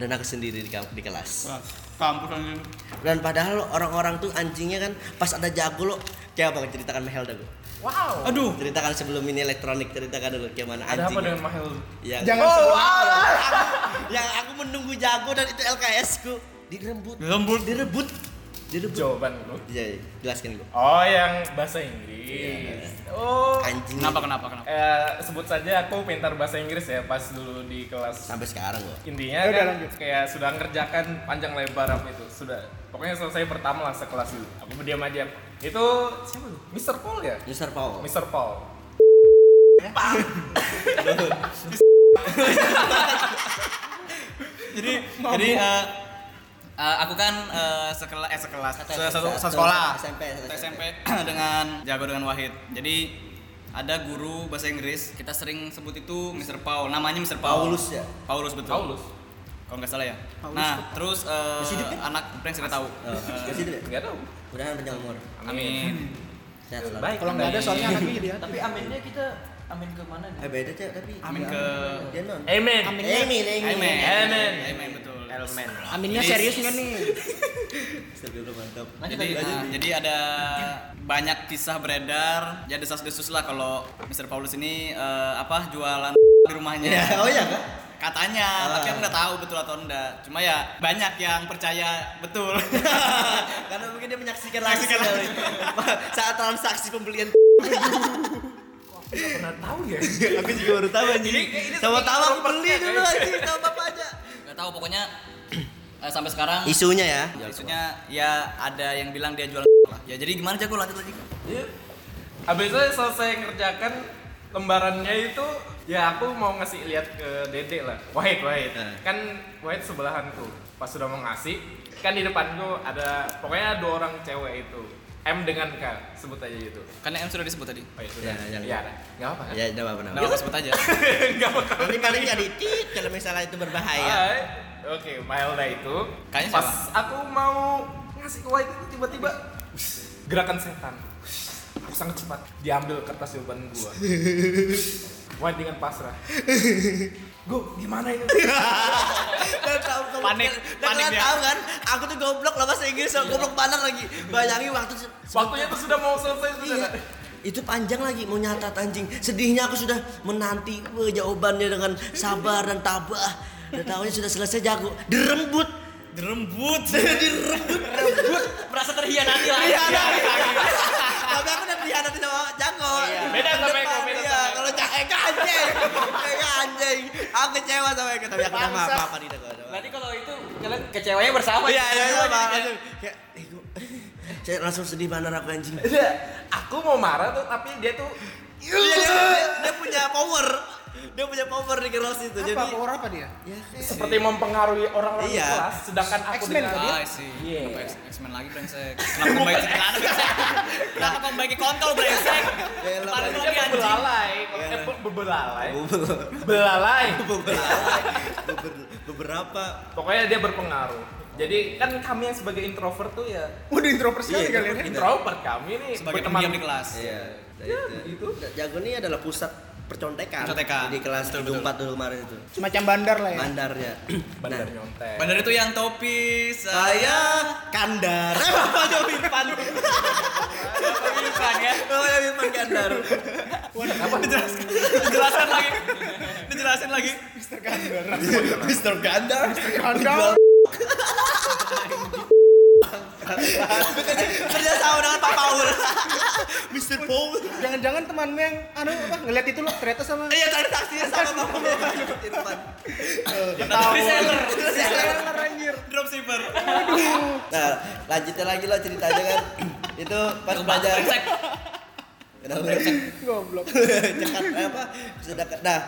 S1: dan aku sendiri di, di kelas
S3: kampus anjing.
S1: dan padahal orang-orang tuh anjingnya kan pas ada jago lo kayak apa ceritakan Mahel dah
S5: Wow.
S3: Aduh.
S1: ceritakan sebelum ini elektronik ceritakan dulu kayak mana
S5: Ada apa dengan Mahel?
S1: yang
S6: Jangan
S1: oh, aku, yang aku menunggu jago dan itu LKS ku direbut
S3: Lembut.
S1: direbut direbut
S5: Jawaban lu.
S1: iya iya, jelaskan gue
S5: Oh, yang bahasa Inggris. Oh.
S1: anjing
S3: Kenapa kenapa kenapa?
S5: Eh, sebut saja aku pintar bahasa Inggris ya pas dulu di kelas
S1: sampai sekarang lo
S5: intinya
S6: Ya udah,
S5: kan
S6: lanjut.
S5: kayak sudah ngerjakan panjang lebar apa itu sudah pokoknya selesai pertama lah sekelas dulu aku berdiam aja itu siapa tuh Mr. Paul ya
S1: Mr. Paul
S5: Mr. Paul
S3: jadi jadi eh, eh, aku kan eh, sekelas eh sekelas
S1: Satu-
S3: se- satu,
S1: satu-
S3: satu sekolah
S1: SMP, satu
S3: SMP dengan jago dengan Wahid. Jadi ada guru bahasa Inggris. Kita sering sebut itu Mr. Paul. Namanya Mr. Paul.
S1: Paulus ya?
S3: Paulus betul.
S5: Paulus?
S3: Kalau nggak salah ya. Nah terus eh,
S1: Masih hidup ya?
S3: anak prank sudah tahu?
S1: Oh, dulu ya
S5: nggak tahu.
S1: Mudahan panjang umur.
S3: Amin.
S1: Sehat selalu.
S5: Baik
S6: Kalau nggak ada soalnya anaknya dia.
S7: Tapi aminnya kita amin ke mana nih?
S1: Eh beda cek tapi
S3: Amin
S1: dia-
S3: ke-
S1: dia non.
S5: Amen
S6: Aminnya,
S1: Amin, amin.
S3: Amen
S5: Amen.
S3: Amen betul
S2: Elmen.
S6: aminnya
S3: Jadi-
S6: serius nggak nih?
S1: Mantap.
S3: jadi, nah, jadi ada banyak kisah beredar, ya desas-desus lah kalau Mr. Paulus ini eh, apa jualan di rumahnya.
S1: Ya, oh iya kan?
S3: Katanya,
S1: Ah.
S3: tapi aku nggak tahu betul atau enggak. Cuma ya banyak yang percaya betul.
S1: Karena mungkin dia menyaksikan langsung kali. saat transaksi pembelian.
S5: nggak pernah tahu ya
S1: aku juga baru tahu anjing. Sama tahu aku beli dulu anjing sama bapak aja.
S3: Nggak tahu pokoknya eh, sampai sekarang
S1: Isunya ya.
S3: isunya ya ada yang bilang dia jualan lah. Ya jadi gimana Jago lanjut lagi.
S5: Habis itu selesai ngerjakan lembarannya itu ya aku mau ngasih lihat ke Dede lah. Wahid, Wahid.
S1: Eh.
S5: Kan Wahid sebelahanku. Pas sudah mau ngasih, kan di depanku ada pokoknya dua orang cewek itu. M dengan K, sebut aja gitu.
S3: Karena yang sudah disebut tadi.
S5: Oh ya sudah.
S1: Ya.
S5: Ya, enggak apa kan?
S1: Ya, udah apa
S3: Nah,
S1: namanya.
S3: aku sebut aja.
S5: Enggak apa
S1: Nanti paling jadi tit kalau misalnya itu berbahaya.
S5: Oke, Mailda itu
S3: Kayaknya
S5: pas aku mau ngasih ke White itu tiba-tiba gerakan setan. Aku sangat cepat diambil kertas jawaban gua. White dengan pasrah. Go, gimana ini?
S1: Dan tahu kamu
S3: Panik,
S1: dan
S3: panik
S1: tahu kan, aku tuh goblok lah bahasa Inggris, goblok banget lagi. Bayangin waktu
S5: Waktunya tuh sudah mau selesai sudah.
S1: Iya. Itu panjang lagi mau nyatat anjing. Sedihnya aku sudah menanti weh, jawabannya dengan sabar dan tabah. Dan tahunya sudah selesai jago. Dirembut.
S3: Dirembut.
S1: Dirembut. Maafan Ida kok.
S7: Berarti kalau itu kalian kecewanya bersama.
S1: Iya, iya, iya. Pak. Langsung kayak, Eko, saya langsung sedih banget aku anjing.
S5: Iya, aku mau marah tuh tapi dia tuh
S1: Iya, dia, dia, dia punya power. Dia punya power di kelas itu. Jadi
S4: Apa power apa dia?
S1: ya kayak
S5: seperti mempengaruhi orang-orang di
S1: Iya.
S5: kelas sedangkan aku
S4: X-Men
S5: dengan
S4: kali ya?
S3: Ah, sih.
S5: Iya.
S3: Kenapa X-Men lagi brengsek? Kenapa kau baik celana brengsek? Kenapa kau baik kontol brengsek?
S1: Ya,
S3: Paling
S1: lah.
S3: lagi
S5: dia
S3: anjing.
S5: belalai, eh, be- belalai, belalai.
S1: Beber- beberapa
S5: Pokoknya dia berpengaruh. Jadi kan kami yang sebagai introvert tuh ya
S4: Udah introvert sekali
S1: Iya,
S4: kalian ya.
S5: introvert kami nih
S3: Sebagai pendiam di kelas.
S1: Iya, itu. Jago ini adalah pusat percontekan.
S3: Percontekan.
S1: Di kelas
S3: Betul,
S1: 74 dulu kemarin itu.
S4: Semacam bandar lah ya.
S1: Bandarnya.
S5: bandar
S1: Nah,
S5: nyontek.
S3: Bandar itu yang topi
S1: saya Kandar. Eh, bapaknya Wirpan.
S3: bukan ya?
S1: Bapaknya Wirpan Kandar.
S3: Dijelaskan. Dijelaskan lagi. Dijelasin lagi.
S1: Mr. Gandar.
S4: Gandar.
S1: Kerja sama dengan Pak Paul. Mr. Paul.
S4: Jangan-jangan temanmu yang anu apa ngeliat itu loh ternyata sama
S1: Iya, tadi taksinya sama Pak Paul. Irfan.
S3: Reseller.
S4: Reseller, anjir.
S3: Dropshipper.
S1: Nah, lanjutin lagi lo ceritanya kan. Itu pas belajar. Kenapa?
S4: Goblok.
S1: Cekat apa? Sudah nah,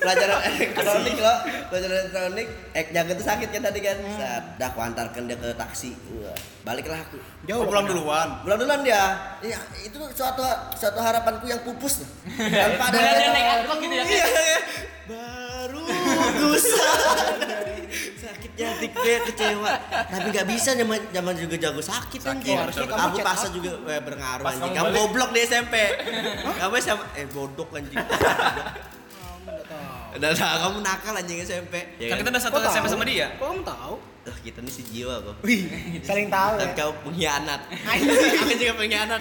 S1: pelajaran elektronik lo, pelajaran elektronik, ek jaga tuh sakit kan tadi kan. Saat dah aku antarkan dia ke taksi. Wah, baliklah aku.
S3: Oh,
S4: Jauh
S3: pulang
S4: loh.
S3: duluan.
S1: Bulan duluan dia. Iya, itu suatu suatu harapanku yang pupus. Tanpa ada
S7: naik angkot gitu ya.
S1: Iya, iya. Baru ku sadari sakitnya hati dia kecewa. Tapi nggak bisa zaman zaman juga jago sakit
S3: betul, betul.
S1: Aku
S4: Kamu
S1: paksa
S4: chat
S1: juga eh, berpengaruh anjing.
S5: kamu
S1: goblok di SMP. Kamu SMP eh bodoh anjing. Udah lah, kamu nakal anjing SMP. Ya
S3: Kan kita udah satu
S4: Kok tahu?
S3: SMP sama dia.
S4: Kok kamu tahu?
S1: Oh, kita nih si jiwa kok.
S4: Wih, saling tahu
S1: Dan
S4: ya.
S1: kau pengkhianat. Aku juga pengkhianat.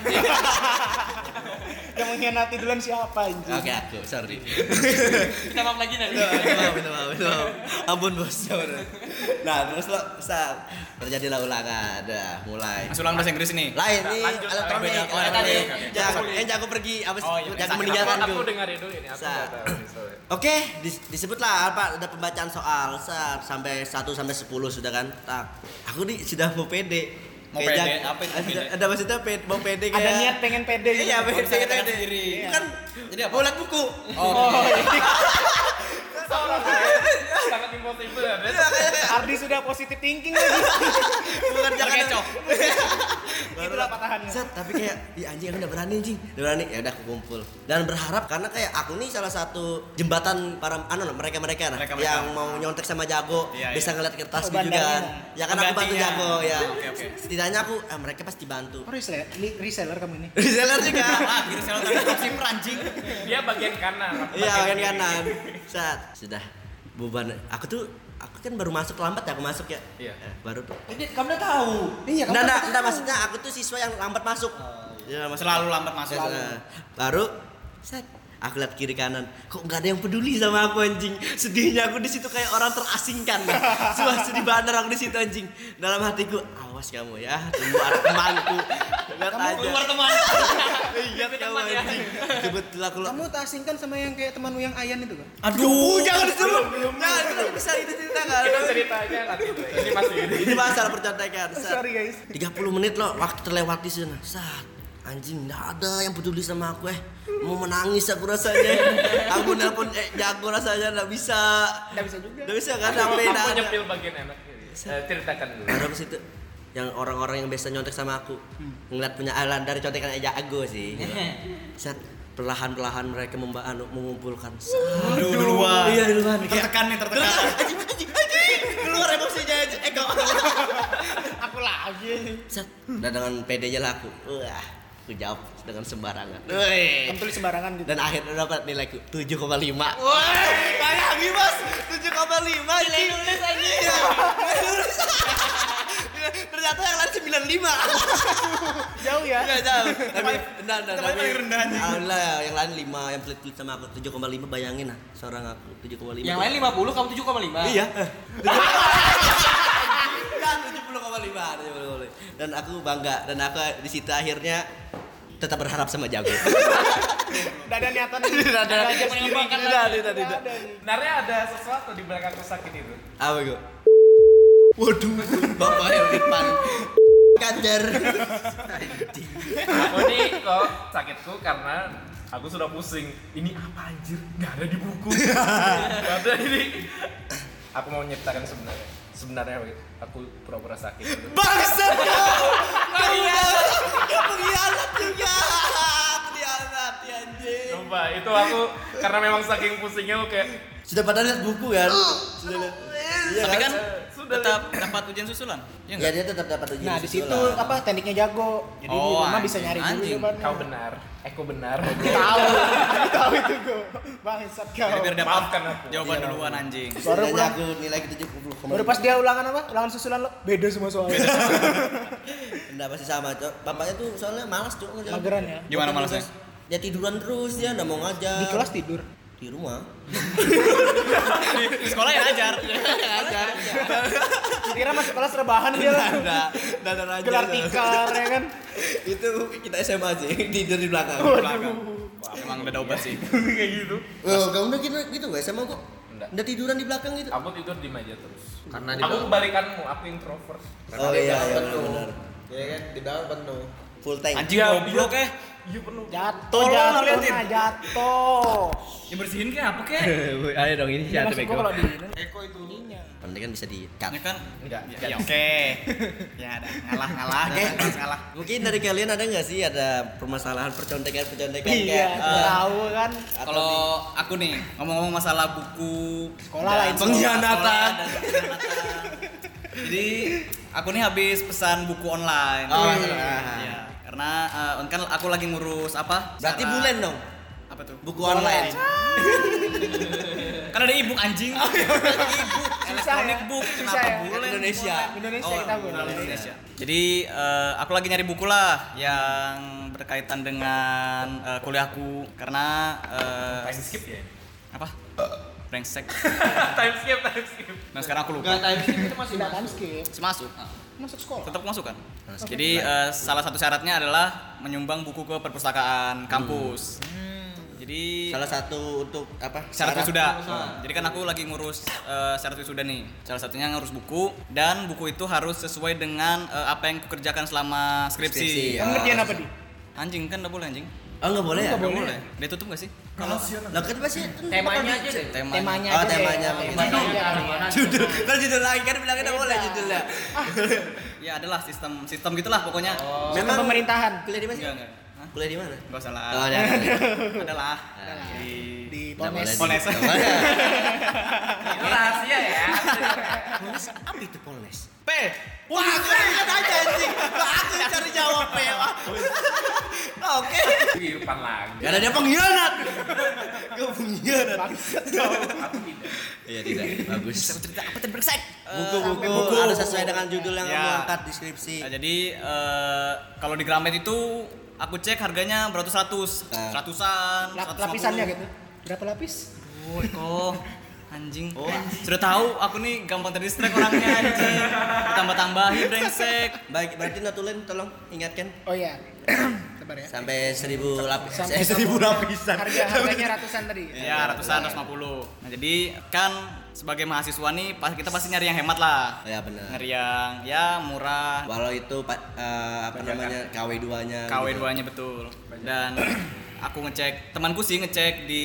S1: Ya.
S4: Yang mengkhianati duluan siapa anjing?
S1: Oke, aku sorry.
S7: Kita maaf lagi nanti.
S1: Minta maaf, minta maaf, minta maaf. Ampun bos. Nah terus lo saat terjadilah ulangan, dah mulai.
S3: Masih ulang bahasa Inggris nih.
S1: Lain nih elektronik.
S3: Oh, oke, oke.
S1: Jago, eh pergi, apa sih?
S3: Oh, iya,
S1: jago meninggalkan
S5: aku,
S1: gue.
S5: aku dengerin dulu ini aku.
S1: Oke, dis- disebutlah apa ada pembacaan soal saat sampai 1 sampai 10 sudah kan. Tak. Aku nih sudah mau pede.
S3: Mau pede?
S1: jag-
S3: Apa itu
S1: ada,
S3: pede?
S1: ada maksudnya pede, mau pede kayak
S4: Ada niat pengen pede gitu.
S1: Iya, pede,
S3: bisa katakan
S1: pede.
S3: sendiri.
S1: Kan
S3: Jadi apa?
S1: Mau lihat buku.
S3: Oh,
S5: sangat impossible ya Bes.
S4: Ardi sudah positive thinking lagi.
S1: Bukan jangan
S3: Kecoh.
S4: Itulah patahannya.
S1: Set, tapi kayak ya anjing aku udah berani anjing. Udah berani. Ya udah aku kumpul. Dan berharap karena kayak aku nih salah satu jembatan para anu mereka-mereka nah,
S3: Mereka-mereka.
S1: yang mau nyontek sama jago
S3: Iya,
S1: bisa
S3: iya.
S1: ngeliat kertas
S4: Oh,
S1: juga
S4: bandarnya.
S1: kan. Ya kan aku bantu jago ya.
S3: Oke, oke.
S1: Setidaknya aku eh, mereka pasti bantu.
S4: Oh, reseller, li- reseller kamu ini.
S1: Reseller juga.
S3: ah, kira saya tadi dropshipper anjing.
S5: dia bagian kanan
S1: Iya, bagian kanan. Saat sudah beban aku tuh aku kan baru masuk lambat ya aku masuk ya.
S5: Iya.
S1: Eh, baru tuh.
S7: Ini kamu udah tahu.
S4: Iya, kamu
S1: Enggak, enggak, enggak
S4: tahu.
S1: maksudnya aku tuh siswa yang lambat masuk. Ya, maksudnya-
S3: Selalu lambat masuk.
S1: Nah, baru set aku lihat kiri kanan. Kok nggak ada yang peduli sama aku anjing? Sedihnya aku di situ kayak orang terasingkan. Suah sedih banget aku di situ anjing. Dalam hatiku awas kamu ya tunggu ada temanku. Lihat aja.
S3: Keluar teman.
S1: iya kamu anjing. Kebetulan aku.
S4: Kamu tak asingkan sama yang kayak temanmu yang Ayan itu kan?
S1: aduh. Jangan disuruh. Jangan kita bisa itu cerita nggak
S5: kita ceritanya nanti dulu. ini masih ini
S1: ini masalah percontekan Sat.
S4: Sorry guys.
S1: 30 menit loh waktu terlewati sana saat anjing nggak ada yang peduli sama aku eh. Mau menangis aku rasanya. Aku nelpon eh jago rasanya nggak bisa.
S4: Nggak bisa juga.
S1: nggak bisa kan
S5: aku,
S1: sampai
S5: aku nyepil bagian enak. Eh, ceritakan dulu.
S1: Baru ke situ yang orang-orang yang biasa nyontek sama aku. Ngeliat punya alan dari contekan aja jago sih. Saat perlahan-perlahan mereka memba anu, mengumpulkan.
S3: Aduh, duluan.
S1: iya duluan.
S3: Tertekan nih, tertekan.
S1: anjing anjing anjing. Keluar emosinya aja eh
S4: Aku lagi.
S1: Set, dan dengan pedenya lah aku. Wah aku jawab dengan sembarangan Woi.
S4: Kamu tulis sembarangan gitu.
S1: dan akhirnya dapat nilaiku 7,5 woi bayangin mas 7,5 nilai nulis aja iya nilai nulis ternyata yang lain 95
S4: Jauh ya.
S1: Enggak jauh. Tapi enggak enggak
S3: Tapi paling rendah.
S1: Alhamdulillah ya, yang lain 5 yang pelit-pelit sama aku 7,5 bayangin lah seorang aku 7,5.
S7: Yang lain 50, kamu 7,5.
S1: Iya. Enggak 70,5 70,5. Dan aku bangga dan aku di situ akhirnya tetap berharap sama jago.
S4: Tidak ada niatan Tidak ada
S1: Tidak, tidak, tidak.
S5: Sebenarnya ada sesuatu di belakang sakit itu.
S1: Apa gue? Waduh, bapak yang depan. Kader.
S5: Aku nih kok sakitku karena aku sudah pusing. Ini apa anjir? Gak ada di buku. Gak ada ini. Aku mau nyiptakan sebenarnya. Sebenarnya aku pura-pura sakit.
S1: Bangsa kau! Kau udah kau pengkhianat juga. Ya anjing.
S5: Coba itu aku karena memang saking pusingnya aku kayak
S1: Sudah pada lihat buku kan? Sudah lihat. Iya
S3: Tapi kan
S5: Sudah
S3: tetap dapat ujian susulan. Iya
S1: Ya
S3: enggak?
S1: dia tetap dapat ujian.
S4: Nah di situ
S1: susulan.
S4: apa tekniknya jago. Jadi di
S3: Oh,
S4: bisa
S3: anjing,
S4: nyari dulu
S3: anjing.
S4: jawabannya.
S5: kau benar. Eko benar.
S4: Tahu. Tahu itu gue. Bangsat kau.
S3: Jadi biar dapat
S5: Maafkan aku.
S3: jawaban duluan anjing.
S4: Baru pulang.
S1: aku nilai kita 70
S4: Baru pas dia ulangan apa? Ulangan susulan lo beda semua soalnya.
S1: Enggak pasti sama, Cok. Bapaknya tuh soalnya malas, Cok.
S4: Mageran ya.
S3: Gimana malasnya?
S1: Ya tiduran terus dia enggak mau ngajar.
S4: Di kelas tidur.
S1: di rumah.
S3: Di, di sekolah yang ngajar.
S1: ngajar.
S4: Kira masuk kelas rebahan dia lah.
S1: Enggak, enggak ada
S4: Gelar tikar ya kan.
S1: Itu kita SMA aja, tidur di belakang.
S3: Belakang. Wah, emang udah ada obat sih.
S5: kayak gitu.
S1: Oh, kamu udah gitu, gitu gak SMA kok?
S5: Enggak.
S1: Udah tiduran di belakang gitu.
S5: Aku tidur di meja terus.
S2: Karena di
S5: Aku kebalikanmu, aku introvert.
S1: Oh iya, iya benar.
S2: ya kan di bawah penuh.
S1: Full tank.
S3: Anjing goblok eh.
S5: Iya penuh.
S4: Jatuh, jatuh,
S3: liatin.
S4: nah jatuh.
S3: Ya bersihin kayak apa kek?
S1: Ayo dong ini
S4: Ya, maksud gua kalau di
S5: Eko itu ininya.
S1: Penting kan bisa di-cut.
S3: Ya kan?
S5: Enggak.
S3: Ya, ya oke. Ya ada ngalah ngalah.
S1: Oke.
S3: Terus ngalah.
S1: Mungkin dari kalian ada nggak sih ada permasalahan percontekan-percontekan
S4: Iya,
S1: kayak eh,
S4: tahu kan.
S3: Kalau aku nih ngomong-ngomong masalah buku
S4: Sekolah lah, itu.
S1: Pengkhianatan.
S3: Jadi aku nih habis pesan buku online.
S1: Oh,
S3: Iya. Iya. Karena eh, kan aku lagi ngurus apa?
S1: berarti
S3: Cara-
S1: bulan dong
S3: Apa tuh?
S1: buku online.
S3: Kan ada e-book anjing. e-book, electronic
S4: ya?
S3: book,
S4: Susah
S3: kenapa
S4: ya?
S3: bulan?
S1: Indonesia.
S4: Indonesia
S3: Oh,
S4: kita
S3: bulan. Indonesia. Jadi eh, aku lagi nyari buku lah yang berkaitan dengan eh, kuliahku karena eh,
S5: Time skip ya?
S3: apa? Brengsek.
S5: time skip, time skip.
S3: Nah sekarang aku lupa.
S2: Enggak time skip itu masih
S4: Tidak time skip.
S3: Masuk.
S4: Masuk sekolah.
S3: Tetap masuk kan? Jadi eh, salah satu syaratnya adalah menyumbang buku ke perpustakaan kampus. Jadi
S1: Salah satu untuk apa?
S3: syarat
S1: syarat-
S3: wisuda. Jadi kan aku lagi ngurus eh, syarat wisuda nih. Salah satunya ngurus buku dan buku itu harus sesuai dengan eh, apa yang kukerjakan selama skripsi.
S1: Skripsi,
S4: Kamu ngerjain apa di?
S3: Anjing kan enggak boleh anjing.
S1: Oh nggak boleh ya?
S3: Nggak boleh. Dia tutup gak sih?
S1: Kalau lah kan pasti
S6: Temanya aja deh.
S3: Tema.
S4: Temanya
S1: Oh,
S4: aja deh.
S1: temanya.
S4: Temanya aja kali ya.
S1: judul kan judul lagi kan bilangnya nggak boleh judulnya.
S3: Ya adalah sistem sistem gitulah pokoknya.
S4: Memang pemerintahan.
S1: kuliah di mana? sih?
S3: Enggak enggak. Hah?
S1: Kuliah di mana?
S3: Enggak salah.
S1: Oh, ya.
S3: Adalah di
S4: Di
S1: nggak boleh.
S5: Itu rahasia ya.
S1: Polnes apa itu Polnes?
S3: P.
S1: Wah, aku ingat aja anjing. Lah, Aku yang cari jawab P. Wah. Oke.
S5: Irfan lagi.
S1: Karena dia pengkhianat. Kau pengkhianat.
S5: Aku tidak.
S1: Iya tidak. Bagus.
S3: Cerita apa tadi brengsek?
S1: Buku-buku harus sesuai dengan judul yang
S3: Ya.
S1: kamu angkat di skripsi.
S3: Nah, jadi eh, kalau di Gramet itu aku cek harganya beratus-ratus,
S1: Ah.
S3: seratusan,
S4: Lap-
S3: 150.
S4: lapisannya gitu. Berapa lapis?
S3: Oh, kok anjing. Oh, sudah tahu aku nih gampang terdistract orangnya anjing. Tambah-tambahi brengsek.
S1: Baik, berarti Natulen tolong ingatkan
S4: Oh iya. Sabar ya.
S1: sampai seribu lapis.
S4: Sampai
S1: Eh, seribu lapisan.
S4: Harga harganya ratusan tadi.
S3: Ya, ratusan, 150. Nah, jadi kan sebagai mahasiswa nih pas kita pasti nyari yang hemat lah.
S1: Ya benar.
S3: Nyari yang ya murah,
S1: Walau itu eh, apa namanya KW 2-nya.
S3: KW 2 nya betul dan aku ngecek temanku sih ngecek di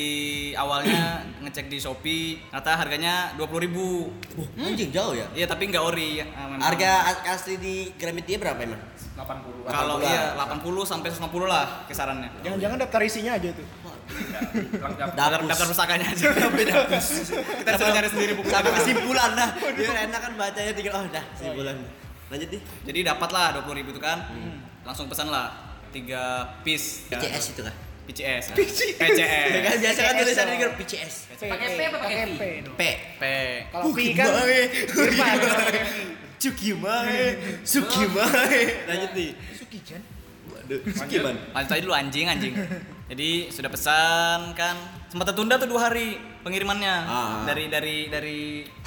S3: awalnya ngecek di Shopee kata harganya 20.000 ribu
S1: Anjing jauh ya.
S3: iya tapi nggak ori ya, memang.
S1: Harga as- asli di Gramet dia berapa emang?
S5: 80.
S3: kalau
S1: 80
S3: iya
S1: lah.
S3: 80 sampai 150 lah kisarannya
S4: Jangan-jangan daftar isinya aja tuh.
S3: Daftar, daftar pusakanya aja kita sudah cari sendiri buku
S1: Sampai kesimpulan dah. Dia enak kan bacanya tinggal oh dah kesimpulan. Lanjut nih.
S3: jadi dapat lah 20.000 ribu itu kan langsung pesan lah tiga piece
S1: PCS itu kan.
S3: PCS
S1: Ya
S3: PCS
S1: kan biasa kan
S4: PCS
S1: tulisan di
S4: dong.
S1: PCS.
S6: Pakai P apa pakai P?
S4: P.
S1: P.
S3: P
S4: Kalau P kan Irfan.
S1: Cukimae, Sukimae. Lanjut nih.
S4: Sukijan.
S1: Waduh, Sukiman.
S3: Lanjut aja dulu anjing anjing. Jadi sudah pesan kan sempat tertunda tuh dua hari pengirimannya
S1: Ah.
S3: dari dari dari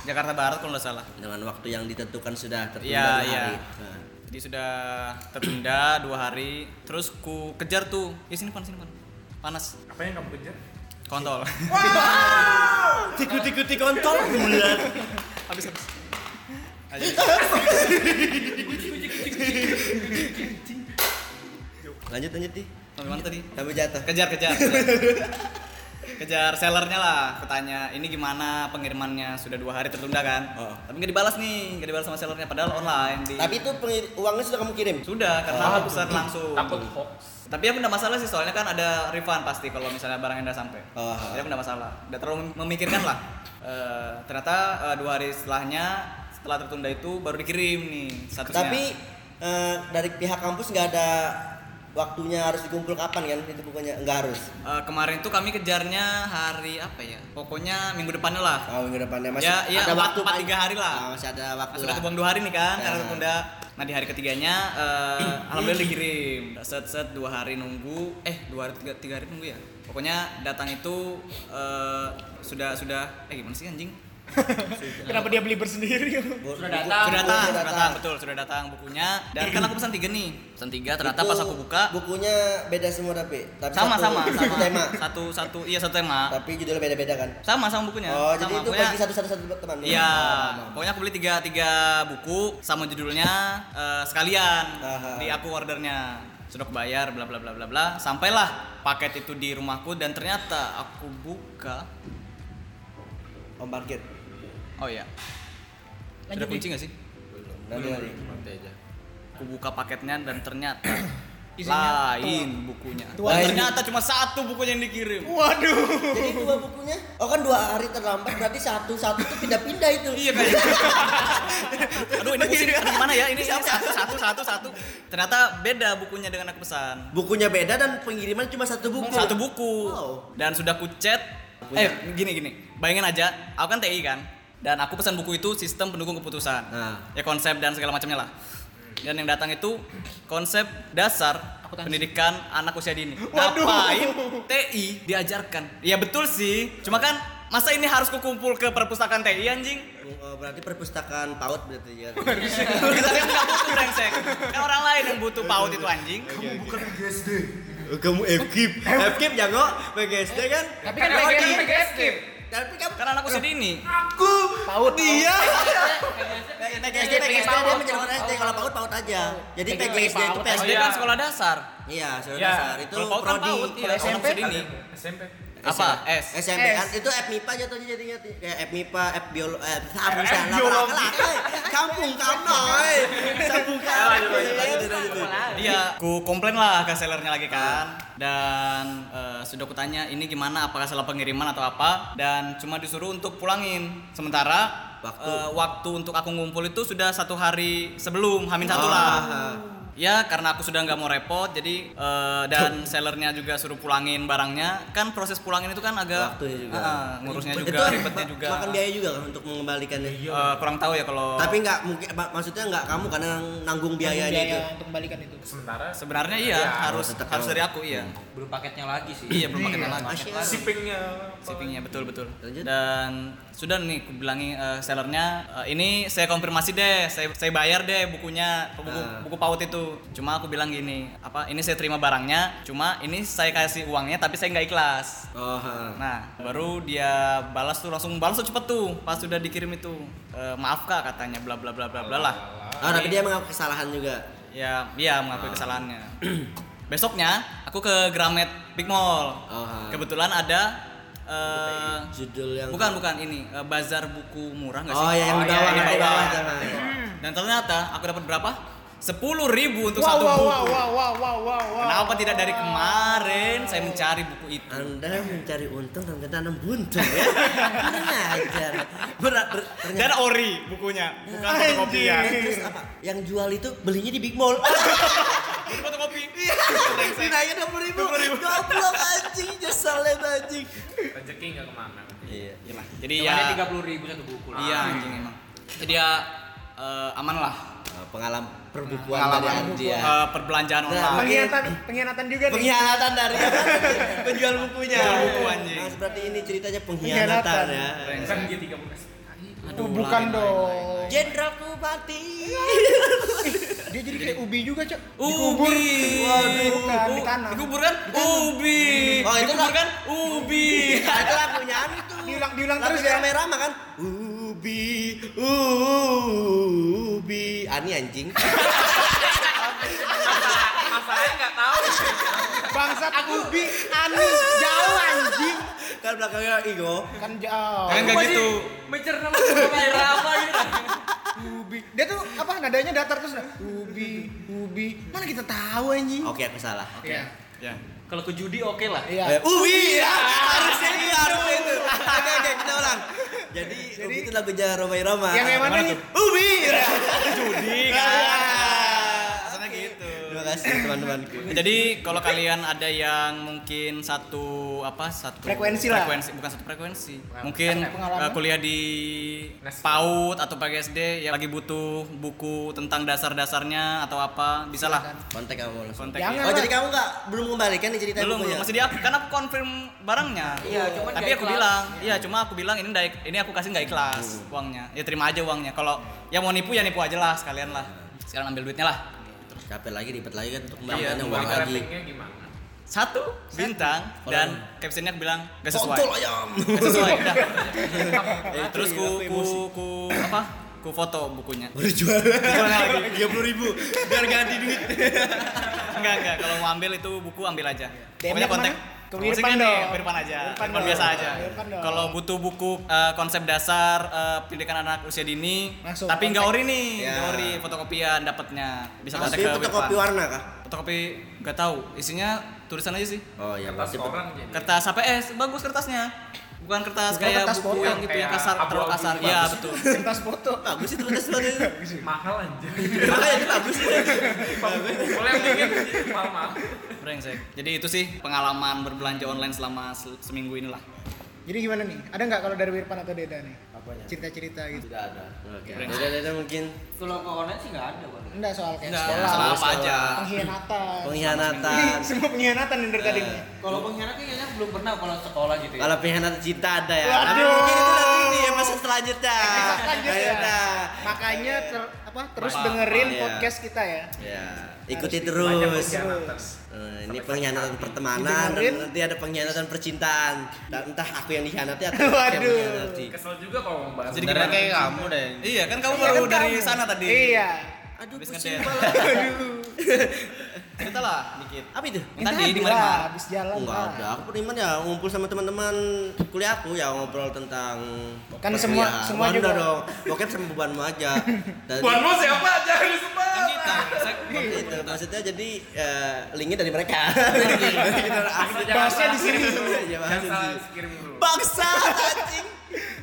S3: Jakarta Barat kalau nggak salah.
S1: Dengan waktu yang ditentukan sudah tertunda
S3: Iya,
S1: dua
S3: iya.
S1: hari. Nah.
S3: Jadi sudah tertunda dua hari. Terus ku kejar tuh. Ya sini pan, sini pan. Panas.
S5: Apa yang kamu kejar?
S3: Kontol.
S1: Tiku-tiku kontol bulan.
S3: habis habis.
S1: Lanjut lanjut di.
S3: Sampai mana tadi?
S1: Sampai jatuh.
S3: Kejar kejar. kejar sellernya lah. Kutanya ini gimana pengirimannya sudah dua hari tertunda kan?
S1: Oh.
S3: Tapi nggak dibalas nih, nggak dibalas sama sellernya. Padahal online di.
S1: Tapi itu pengir- uangnya sudah kamu kirim.
S3: sudah karena aku pesan langsung.
S5: Takut hoax.
S3: Tapi aku nggak masalah sih soalnya kan ada refund pasti kalau misalnya barangnya udah sampai.
S1: Oh.
S3: Jadi aku masalah. Udah terlalu memikirkan lah. Eh, ternyata eh, dua hari setelahnya setelah tertunda itu baru dikirim nih statusnya.
S1: Tapi eh, dari pihak kampus nggak ada waktunya harus dikumpul kapan kan itu bukannya nggak harus.
S3: Eh, kemarin tuh kami kejarnya hari apa ya? Pokoknya minggu depannya lah.
S1: Oh minggu depannya masih
S3: Ya, ya,
S1: ada
S3: empat-
S1: waktu
S3: empat, tiga hari lah.
S1: Ah, masih ada waktu
S3: Nah, sudah
S1: lah.
S3: kebuang dua hari nih kan karena
S1: Ya.
S3: Nah di hari ketiganya eh, alhamdulillah dikirim. Set set dua hari nunggu. Eh dua hari tiga, tiga hari nunggu ya. Pokoknya datang itu eh, sudah sudah eh gimana sih anjing?
S4: Kenapa dia beli bersendiri?
S7: Sudah
S1: buku-
S7: datang.
S3: sudah datang, sudah datang, betul, sudah datang bukunya. Dan kan aku pesan tiga nih, pesan tiga. Ternyata
S1: Itu
S3: pas aku buka,
S1: bukunya beda semua tapi tapi
S3: sama
S1: satu,
S3: sama
S1: satu
S3: sama
S1: tema.
S3: satu satu iya satu tema.
S1: Tapi judulnya beda-beda kan.
S3: Sama sama bukunya.
S1: Oh,
S3: sama.
S1: jadi itu
S3: Pokoknya-
S1: bagi satu-satu satu teman.
S3: Iya,
S1: Oh,
S3: pokoknya aku beli tiga tiga buku sama judulnya eh, sekalian
S1: Aha.
S3: di aku ordernya sudah bayar bla bla bla bla bla sampailah paket itu di rumahku dan ternyata aku buka
S1: Om parkir.
S3: Oh iya sudah kunci nggak sih
S1: Nanti nanti.
S2: Nanti aja.
S3: aku buka paketnya dan ternyata
S4: Isinya
S3: lain bukunya
S1: Tua. Lain.
S3: ternyata cuma satu bukunya yang dikirim
S1: Jadi dua bukunya. Oh kan dua hari terlambat berarti satu satu tuh pindah-pindah itu.
S3: Iya kan. Aduh ini pusing Aduh, gimana ya? Ini satu satu satu satu. Ternyata beda bukunya dengan aku pesan.
S1: Bukunya beda dan pengiriman cuma satu buku.
S3: Satu buku.
S1: Wow.
S3: Dan sudah ku chat. Eh gini gini. Bayangin aja, aku kan TI kan. Dan aku pesan buku itu sistem pendukung keputusan.
S1: Nah.
S3: Ya konsep dan segala macamnya lah. Dan yang datang itu konsep dasar pendidikan anak usia dini. Ngapain TI diajarkan? Ya betul sih. Cuma kan masa ini harus kukumpul ke perpustakaan TI anjing?
S1: Oh, berarti perpustakaan PAUD berarti ya.
S3: Kita kan nggak butuh brengsek. Kan orang lain yang butuh paut itu anjing.
S1: Oh, kamu FKIP. FKIP jago PGSD kan?
S7: Tapi kan PGS PGS skip.
S1: Tapi kamu
S3: Kan anak usia dini.
S1: PAUD dia.
S7: PGSD
S1: PGSD dia menjadi SD kalau PAUD PAUD aja. Jadi
S7: PGSD
S1: itu. PSD
S3: SD kan sekolah dasar.
S1: Iya,
S5: Iya.
S1: dasar. Itu
S3: paut kan
S1: prodi.
S3: paut, iya. Dini.
S5: SMP.
S3: Apa? S.
S1: SMP kan itu F MIPA jatuhnya jadinya kayak F MIPA, F biolo eh salah
S5: biologi.
S1: lah. Kampung. Sampung kamu.
S3: Dia ku komplain lah ke sellernya lagi kan dan eh, sudah kutanya ini gimana apakah salah pengiriman atau apa dan cuma disuruh untuk pulangin sementara
S1: Waktu.
S3: eh, waktu untuk aku ngumpul itu sudah satu hari sebelum hamin satu
S1: Ah.
S3: lah ya karena aku sudah nggak mau repot jadi eh, dan sellernya juga suruh pulangin barangnya kan proses pulangin itu kan agak
S1: Waktunya juga.
S3: ah, ngurusnya
S1: Itu
S3: juga ribetnya juga
S1: Makan biaya juga kan untuk mengembalikannya.
S3: Eh, kurang tahu ya kalau
S1: Tapi nggak mungkin mak- maksudnya nggak kamu karena nanggung biayanya itu.
S4: untuk kembalikan itu.
S5: Sementara
S3: sebenarnya iya
S5: Iya,
S3: harus
S1: tetap
S3: harus dari aku iya
S7: Belum paketnya lagi sih.
S3: iya belum paketnya lagi
S1: Asyik.
S5: shippingnya
S3: shippingnya betul betul
S1: Lanjut.
S3: dan sudah nih aku bilangi eh, sellernya eh, ini saya konfirmasi deh saya saya bayar deh bukunya buku
S1: Ah.
S3: buku paut itu cuma aku bilang gini apa ini saya terima barangnya cuma ini saya kasih uangnya tapi saya nggak ikhlas
S1: Oh, ha.
S3: nah baru dia balas tuh langsung balas tuh cepet tuh pas sudah dikirim itu Eh, maaf kak katanya bla bla bla bla bla lah
S1: Oh, tapi dia mengaku kesalahan juga.
S3: ya dia mengakui kesalahannya besoknya aku ke Gramet Big Mall
S1: Oh, ha.
S3: kebetulan ada eh,
S1: Judul yang
S3: bukan bukan ini eh, bazar buku murah nggak sih
S1: Oh, ya yang di bawah,
S3: yang
S1: yang di bawah.
S3: dan ternyata aku dapat berapa sepuluh ribu untuk
S4: Wow,
S3: satu
S4: wow,
S3: buku
S4: wow, wow, wow, wow, wow, wow.
S3: kenapa tidak dari kemarin saya mencari buku itu
S1: Anda mencari untung dan tanam buntung ya. Ajar. Berat, ber,
S3: dan
S1: ternyata.
S3: ori bukunya bukan fotokopian
S1: Terus apa? Yang jual itu belinya di Big Mall.
S3: Ini fotokopi
S1: Dinaiknya dua puluh ribu. Goblok anjing, nyeselin anjing.
S5: rezeki nggak ke mana
S1: Iya.
S3: Iyalah. jadi ya
S7: tiga puluh ribu satu buku.
S3: iya anjing emang jadi ya eh, aman lah
S1: pengalaman perbukuan
S3: nah,
S1: dari Anji ya.
S3: Uh, perbelanjaan
S1: nah,
S3: online.
S4: Pengkhianatan, pengkhianatan juga pengkhianatan nih.
S1: Pengkhianatan dari penjual bukunya.
S3: Buku anjing.
S1: Nah, seperti ini ceritanya pengkhianatan,
S4: pengkhianatan.
S1: ya.
S5: Kan dia 30
S4: Aduh, bukan dong.
S1: Jenderal Kupati.
S4: Dia jadi kayak ubi juga, Cok.
S3: ubi
S4: Waduh, di tanah.
S3: Dikubur kan? Oh, kan? Ubi.
S1: Oh, itu anu
S3: Dikubur
S1: ya.
S3: kan? Ubi.
S1: Itu lagunya itu.
S4: Diulang diulang terus ya.
S1: merah makan. Ubi, ah, ubi. Ani anjing.
S5: Masalahnya nggak tahu.
S4: Bangsat ubi, anu jauh anjing
S1: kan belakangnya Igo.
S4: Kan jauh.
S3: Kan enggak gitu.
S7: Mencerna kayak apa gitu.
S4: Ubi. Dia tuh apa nadanya datar terus nah. Ubi, ubi. Mana kita tahu anjing?
S1: Oke, aku salah.
S4: Iya.
S3: Ya.
S7: Kalau ke judi oke lah.
S4: Iya.
S1: Eh, Ubi ya, harusnya itu harusnya itu. Oke oke kita ulang. Jadi, Ubi itu lagunya Romai Roma.
S4: Yang yang mana nih?
S3: tuh?
S1: Ubi.
S3: Judi
S1: kan. Terima kasih teman-temanku.
S3: Jadi kalau kalian ada yang mungkin satu apa satu
S4: Frekuensi lah.
S3: frekuensi bukan satu frekuensi mungkin
S4: Pengalaman.
S3: eh, kuliah di PAUD atau pagi SD yang lagi butuh buku tentang dasar-dasarnya atau apa bisa lah
S1: Kontak kamu langsung.
S3: kontak ya.
S1: Oh jadi kamu nggak belum kembalikan nih cerita
S3: belum belum
S1: bukunya?
S3: masih di aku kan aku confirm barangnya
S7: Iya, cuman
S3: tapi aku
S7: ikhlas.
S3: bilang iya cuma aku bilang ini nggak ini aku kasih nggak ikhlas uangnya ya terima aja uangnya kalau yang mau nipu ya nipu aja lah sekalian lah sekarang ambil duitnya lah
S1: Capek lagi, ribet lagi kan untuk
S3: Iya,
S1: kembaliannya uang lagi.
S5: gimana?
S3: satu bintang dan captionnya bilang gak sesuai
S1: Kontol ayam.
S3: Gak sesuai udah Eh, terus ku ku ku apa ku foto bukunya
S1: Baru jual.
S3: Jual lagi.
S1: Tiga puluh ribu. Biar ganti duit.
S3: enggak enggak kalau mau ambil itu buku ambil aja
S4: DM-nya
S3: pokoknya kontak?
S4: Ke Wirpan
S3: kan nih,
S4: dong.
S3: Wirpan aja
S4: Wirpan dong.
S3: biasa aja
S4: dong.
S3: kalau butuh buku eh, konsep dasar eh, pendidikan anak usia dini
S4: Langsung
S3: tapi nggak ori nih
S1: Ya.
S3: nggak ori fotokopian dapatnya bisa kontak
S1: Tapi
S3: ke
S1: fotokopi warna kah?
S3: fotokopi nggak tahu isinya tulisan aja sih
S1: Oh iya,
S5: Kertas koran jadi.
S3: kertas HPS bagus kertasnya bukan kertas
S4: Bukan
S3: kayak
S4: kertas
S3: buku
S4: foto.
S3: yang gitu yang
S5: Kayak
S3: kasar terlalu kasar iya betul
S4: Kertas foto.
S1: bagus itu tulis tulis.
S5: Mahal aja.
S1: Makanya itu bagus.
S5: Boleh mahal-mahal.
S3: brengsek jadi itu sih pengalaman berbelanja online selama se- seminggu inilah
S4: Jadi gimana nih? Ada nggak kalau dari Wirpan atau Deda nih? Cerita-cerita gitu.
S1: Tidak ada. Oke. Jadi ada mungkin
S7: Kalau ke online sih nggak ada, Bang.
S4: Enggak soal kayak
S3: Enggak,
S4: sekolah.
S3: masalah apa aja
S4: Pengkhianatan.
S1: pengkhianatan.
S4: Semua pengkhianatan yang dari tadi nih.
S7: Kalau pengkhianat kayaknya belum pernah kalau sekolah gitu ya.
S1: Kalau pengkhianatan cinta ada ya.
S4: Waduh.
S1: Tapi mungkin itu nanti di episode selanjutnya.
S4: Selanjutnya. Makanya ter- apa terus dengerin
S1: iya.
S4: podcast kita ya.
S1: Ya, ikuti terus. Eh, ini pengkhianatan pertemanan, nanti ada pengkhianatan percintaan. Dan entah aku yang dikhianati atau aku yang
S4: Waduh.
S1: mengkhianati.
S5: Kesel juga kalau membahas.
S3: Jadi gimana?
S2: kayak kamu deh.
S3: iya kan kamu
S4: Iya
S3: baru
S4: kan
S3: dari
S4: kamu.
S3: sana tadi
S4: Iya.
S1: Aduh,
S3: Habis
S1: pusing.
S4: Aduh.
S3: Cerita lah dikit
S1: Apa itu?
S3: Yang tadi di
S4: lah,
S3: mana
S4: habis jalan.
S1: Enggak
S4: Pak.
S1: ada. Aku beriman ya ngumpul sama teman-teman kuliahku ya ngobrol tentang
S4: Kan semua- semua juga.
S1: dong. Bokep sama bebanmu aja. Dan
S5: Buanmu siapa? Jangan disebut.
S3: kan kita
S1: maksudnya jadi eh, linknya dari mereka. Aku
S4: Bahasnya di sini.
S1: Bahasnya di
S5: kirim dulu.
S1: Bangsa anjing.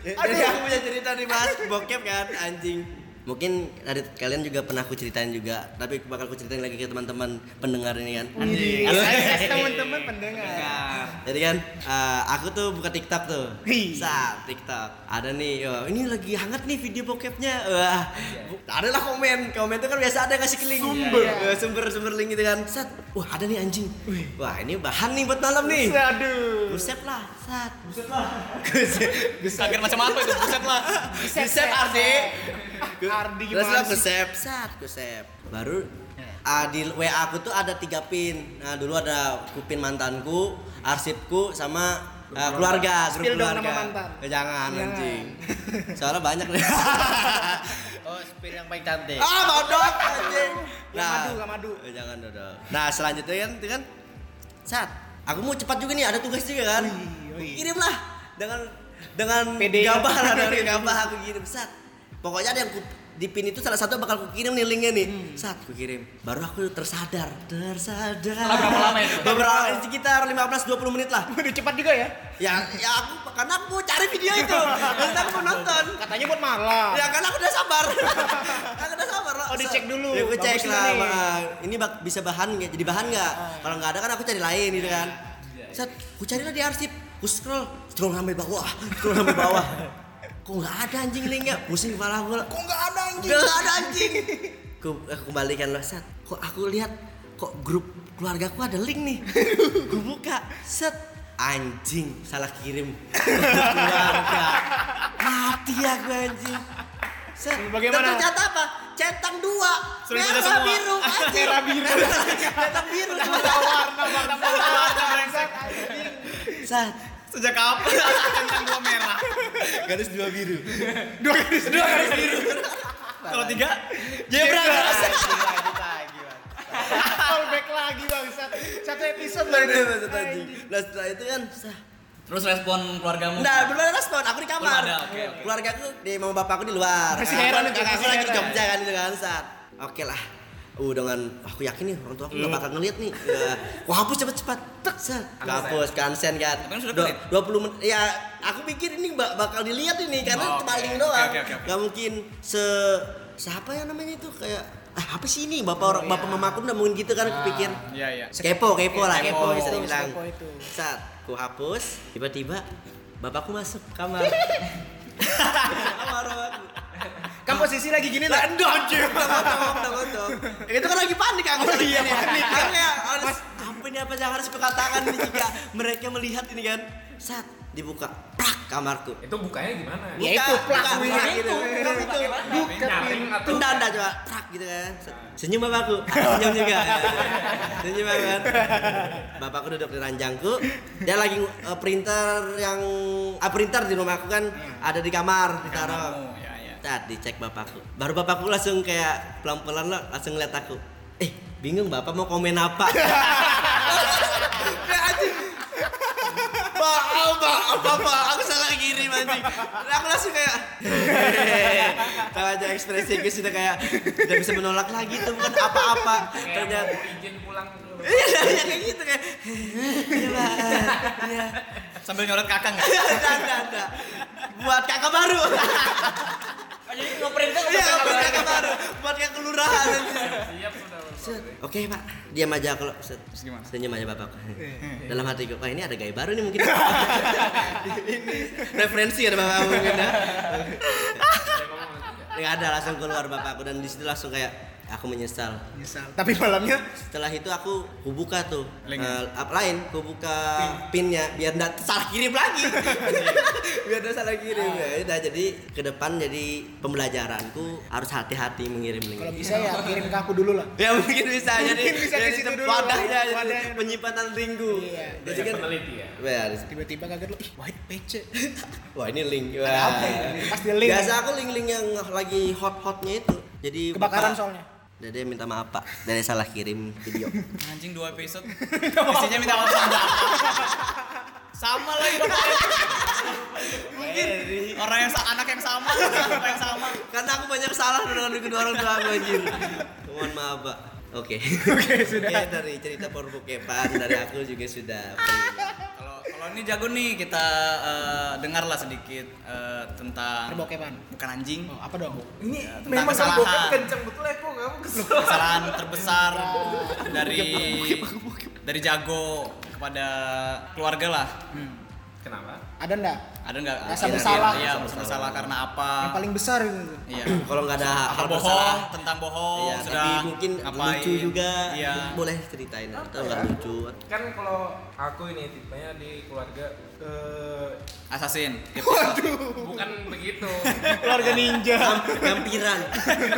S1: Jadi aku punya cerita nih bahas bokep kan anjing. Mungkin dari kalian juga pernah aku ceritain juga, tapi bakal aku ceritain lagi ke teman-teman pendengar ini kan.
S3: Anjing.
S4: Yes, teman-teman pendengar.
S1: Jadi kan eh, aku tuh buka TikTok tuh. Saat TikTok. Ada nih, oh, ini lagi hangat nih video bokepnya. Wah. Ada lah komen. Komen tuh kan biasa ada ngasih ke link. Sumber. sumber sumber link gitu kan. Sat. Wah, ada nih anjing. Wah, ini bahan nih buat malam nih.
S4: Aduh.
S1: Buset lah, sat. Buset lah.
S3: kaget macam apa itu buset lah
S1: Buset Ardi.
S4: Ardi
S1: Terus
S4: gimana
S1: lah
S4: sih?
S1: kusep, sat, kusep. Baru ah, di WA aku tuh ada tiga pin. Nah dulu ada kupin mantanku, arsipku, sama ah, keluarga, grup
S4: Spill dong
S1: keluarga.
S4: nama mantan.
S1: Eh, jangan
S4: Jangan.
S1: anjing. Soalnya banyak deh.
S2: Oh, spill yang paling cantik.
S1: ah mau dong anjing.
S4: Gak madu, gak madu.
S1: eh, jangan dong. Nah selanjutnya kan, itu kan, sat. Aku mau cepat juga nih, ada tugas juga kan.
S4: wih.
S1: Kirim lah dengan dengan gabah lah dari gabah aku kirim sat. Pokoknya ada yang di pin itu salah satu bakal ku kirim nih linknya nih.
S4: Hmm.
S1: Sat ku kirim. Baru aku tersadar, tersadar.
S7: Setelah berapa lama itu?
S1: Beberapa sekitar 15 20 menit lah.
S4: Udah cepat juga ya.
S1: Ya ya aku karena aku mau cari video itu. Karena aku mau nonton.
S4: Katanya buat malam.
S1: Ya karena aku udah sabar. aku udah sabar lah.
S4: Oh, dicek dulu.
S1: Ya, aku cek lah.
S4: nih?
S1: Bang. Ini bak- bisa bahan nggak? Jadi bahan nggak? Kalau nggak ada kan aku cari lain gitu kan. Set, aku carilah di arsip. Aku scroll, scroll sampai bawah, scroll sampai bawah. Kok nggak ada anjing linknya? Pusing kepala gue. Kok nggak ada anjing? Nggak ada anjing. Aku, aku kembalikan lah, set. Kok aku lihat kok grup keluargaku ada link nih. Gue buka, set. Anjing, salah kirim. Keluarga. Mati aku anjing. Set.
S4: Bagaimana?
S1: Dan ternyata apa? centang dua. Merah
S3: semua.
S1: biru. anjing. Merah biru. centang biru.
S5: warna warna
S3: Warna brengsek.
S1: Sat.
S3: Sejak kapan centang dua merah?
S1: Garis dua biru.
S3: Dua garis dua garis biru. Kalau tiga,
S1: Zebra.
S4: Callback lagi bangsat. Satu episode lagi.
S1: Nah setelah itu kan
S3: terus respon keluargamu.
S1: Nah, belum ada respon. Aku di kamar.
S3: Belum ada, oke, oke.
S1: Keluarga aku di mama bapakku di luar.
S4: Masih
S1: Aku-
S4: heran,
S1: kakakku
S4: masih
S1: lagi di
S4: heran.
S1: Jogja kan itu kan saat. Oke lah. Uh, dengan aku yakin nih orang tua aku nggak bakal ngeliat nih. Ya, Wah hapus cepet-cepet. Tek set. Hapus kansen kan.
S3: Kan sudah
S1: Dua-. 20 menit. Ya aku pikir ini bak- bakal dilihat ini karena
S3: Oh,
S1: link
S3: Oke,
S1: doang.
S3: oke, oke, oke.
S1: Gak mungkin se siapa ya namanya itu kayak ah apa sih ini bapak orang bapak mamaku udah mungkin gitu kan aku pikir
S3: Iya iya.
S1: kepo kepo lah kepo
S3: Kepo.
S1: bisa dibilang saat ku hapus tiba-tiba bapakku masuk kamar kamar
S4: Kan posisi lagi gini lah.
S1: Udah ngotong. Itu kan lagi panik aku. Oh iya, panik. Aku kayak harus apa ini apa yang harus kukatakan ini jika mereka melihat ini kan. Saat dibuka, prak kamarku.
S5: Itu bukanya gimana?
S4: Ya itu, plak,
S1: buka,
S4: buka,
S1: gitu.
S4: buka,
S1: Buka,
S4: buka.
S5: Nyaring atau
S1: Tunda anda coba, prak gitu kan. Senyum bapakku, Aku senyum juga. Senyum banget. Bapakku duduk di ranjangku, dia lagi uh, printer yang ah, printer di rumahku kan ada di kamar ditaruh. Saat dicek bapakku. Baru bapakku langsung kayak pelan-pelan lah langsung ngeliat aku. Eh, bingung bapak mau komen apa? Maaf, maaf, bapak, aku salah kirim anjing. Aku langsung kayak Tahu aja ekspresiku sudah kayak udah bisa menolak lagi tuh bukan apa-apa. Ternyata
S5: izin pulang dulu.
S1: Iya, iya, kayak gitu kayak. Iya. Iya.
S3: Sambil nyoret kakak nggak?
S1: Ada, ada. Buat kakak baru.
S7: Jadi ngeprintnya
S1: Iya, buat kakak baru. Buat kakak kelurahan.
S5: Siap sudah.
S1: Oke pak, diam aja kalau set.
S3: Terus gimana?
S1: Senyum aja bapak. Dalam hatiku, wah ini ada gaya baru nih mungkin. ini referensi ada bapak mungkin ya. Nggak ada langsung keluar bapakku dan di situ langsung kayak aku menyesal.
S4: Nyesal. Tapi malamnya
S1: Setelah itu aku ku buka tuh
S3: Linknya.
S1: eh, apa lain, ku buka pinnya biar nggak salah kirim lagi. biar nggak salah kirim ya. Udah jadi ke depan jadi pembelajaranku harus hati-hati mengirim link.
S4: kalau bisa ya kirim ke aku dulu lah.
S1: Ya mungkin bisa
S4: Mungkin
S1: jadi
S4: bisa di
S1: jadi
S4: situ dulu,
S1: wadahnya jadi
S4: wadahnya.
S1: penyimpanan ringku.
S4: Iya.
S1: Jadi kan
S5: peneliti ya.
S4: Tiba-tiba kaget lu, ih white PC.
S1: wah ini link.
S4: apa
S1: Wah.
S4: ini? Pasti link.
S1: Biasa aku link-link yang lagi hot-hotnya itu. Jadi
S4: Kebakaran
S1: bapak-
S4: soalnya.
S1: Dede minta maaf pak, Dede salah kirim video.
S3: Anjing dua episode. Isinya minta maaf sama. Sama lagi bapaknya. Mungkin orang yang anak yang sama, bapak yang sama.
S1: Karena aku banyak salah dengan kedua orang tua aku anjir. Mohon maaf pak. Oke. Oke sudah. dari cerita perbukepan dari aku juga sudah.
S3: Kalau ini jago nih kita eh, dengarlah sedikit eh, tentang
S4: Perbokepan.
S3: bukan anjing.
S4: Oh, apa dong?
S5: Ini
S3: tentang
S5: memang
S3: kesalahan.
S5: bokep kenceng betul ya kok kamu kesel.
S3: kesalahan terbesar dari dari jago kepada keluarga lah.
S5: Kenapa?
S4: Ada enggak?
S3: Ada nggak?
S4: Rasa
S3: kira-kira?
S4: bersalah.
S3: Iya, rasa bersalah karena apa?
S4: Yang paling besar gitu.
S3: Iya.
S1: Kalau nggak ada
S3: Apa
S1: hal
S3: bohong
S1: bersalah,
S3: tentang bohong
S1: Iya,
S3: sudah
S1: tapi mungkin
S3: ngapain?
S1: lucu juga.
S3: Iya.
S1: Boleh ceritain atau nggak lucu?
S5: Kan kalau aku ini tipenya di keluarga eh
S3: Assassin.
S5: bukan begitu.
S4: Keluarga ninja.
S1: Gam- Gampiran.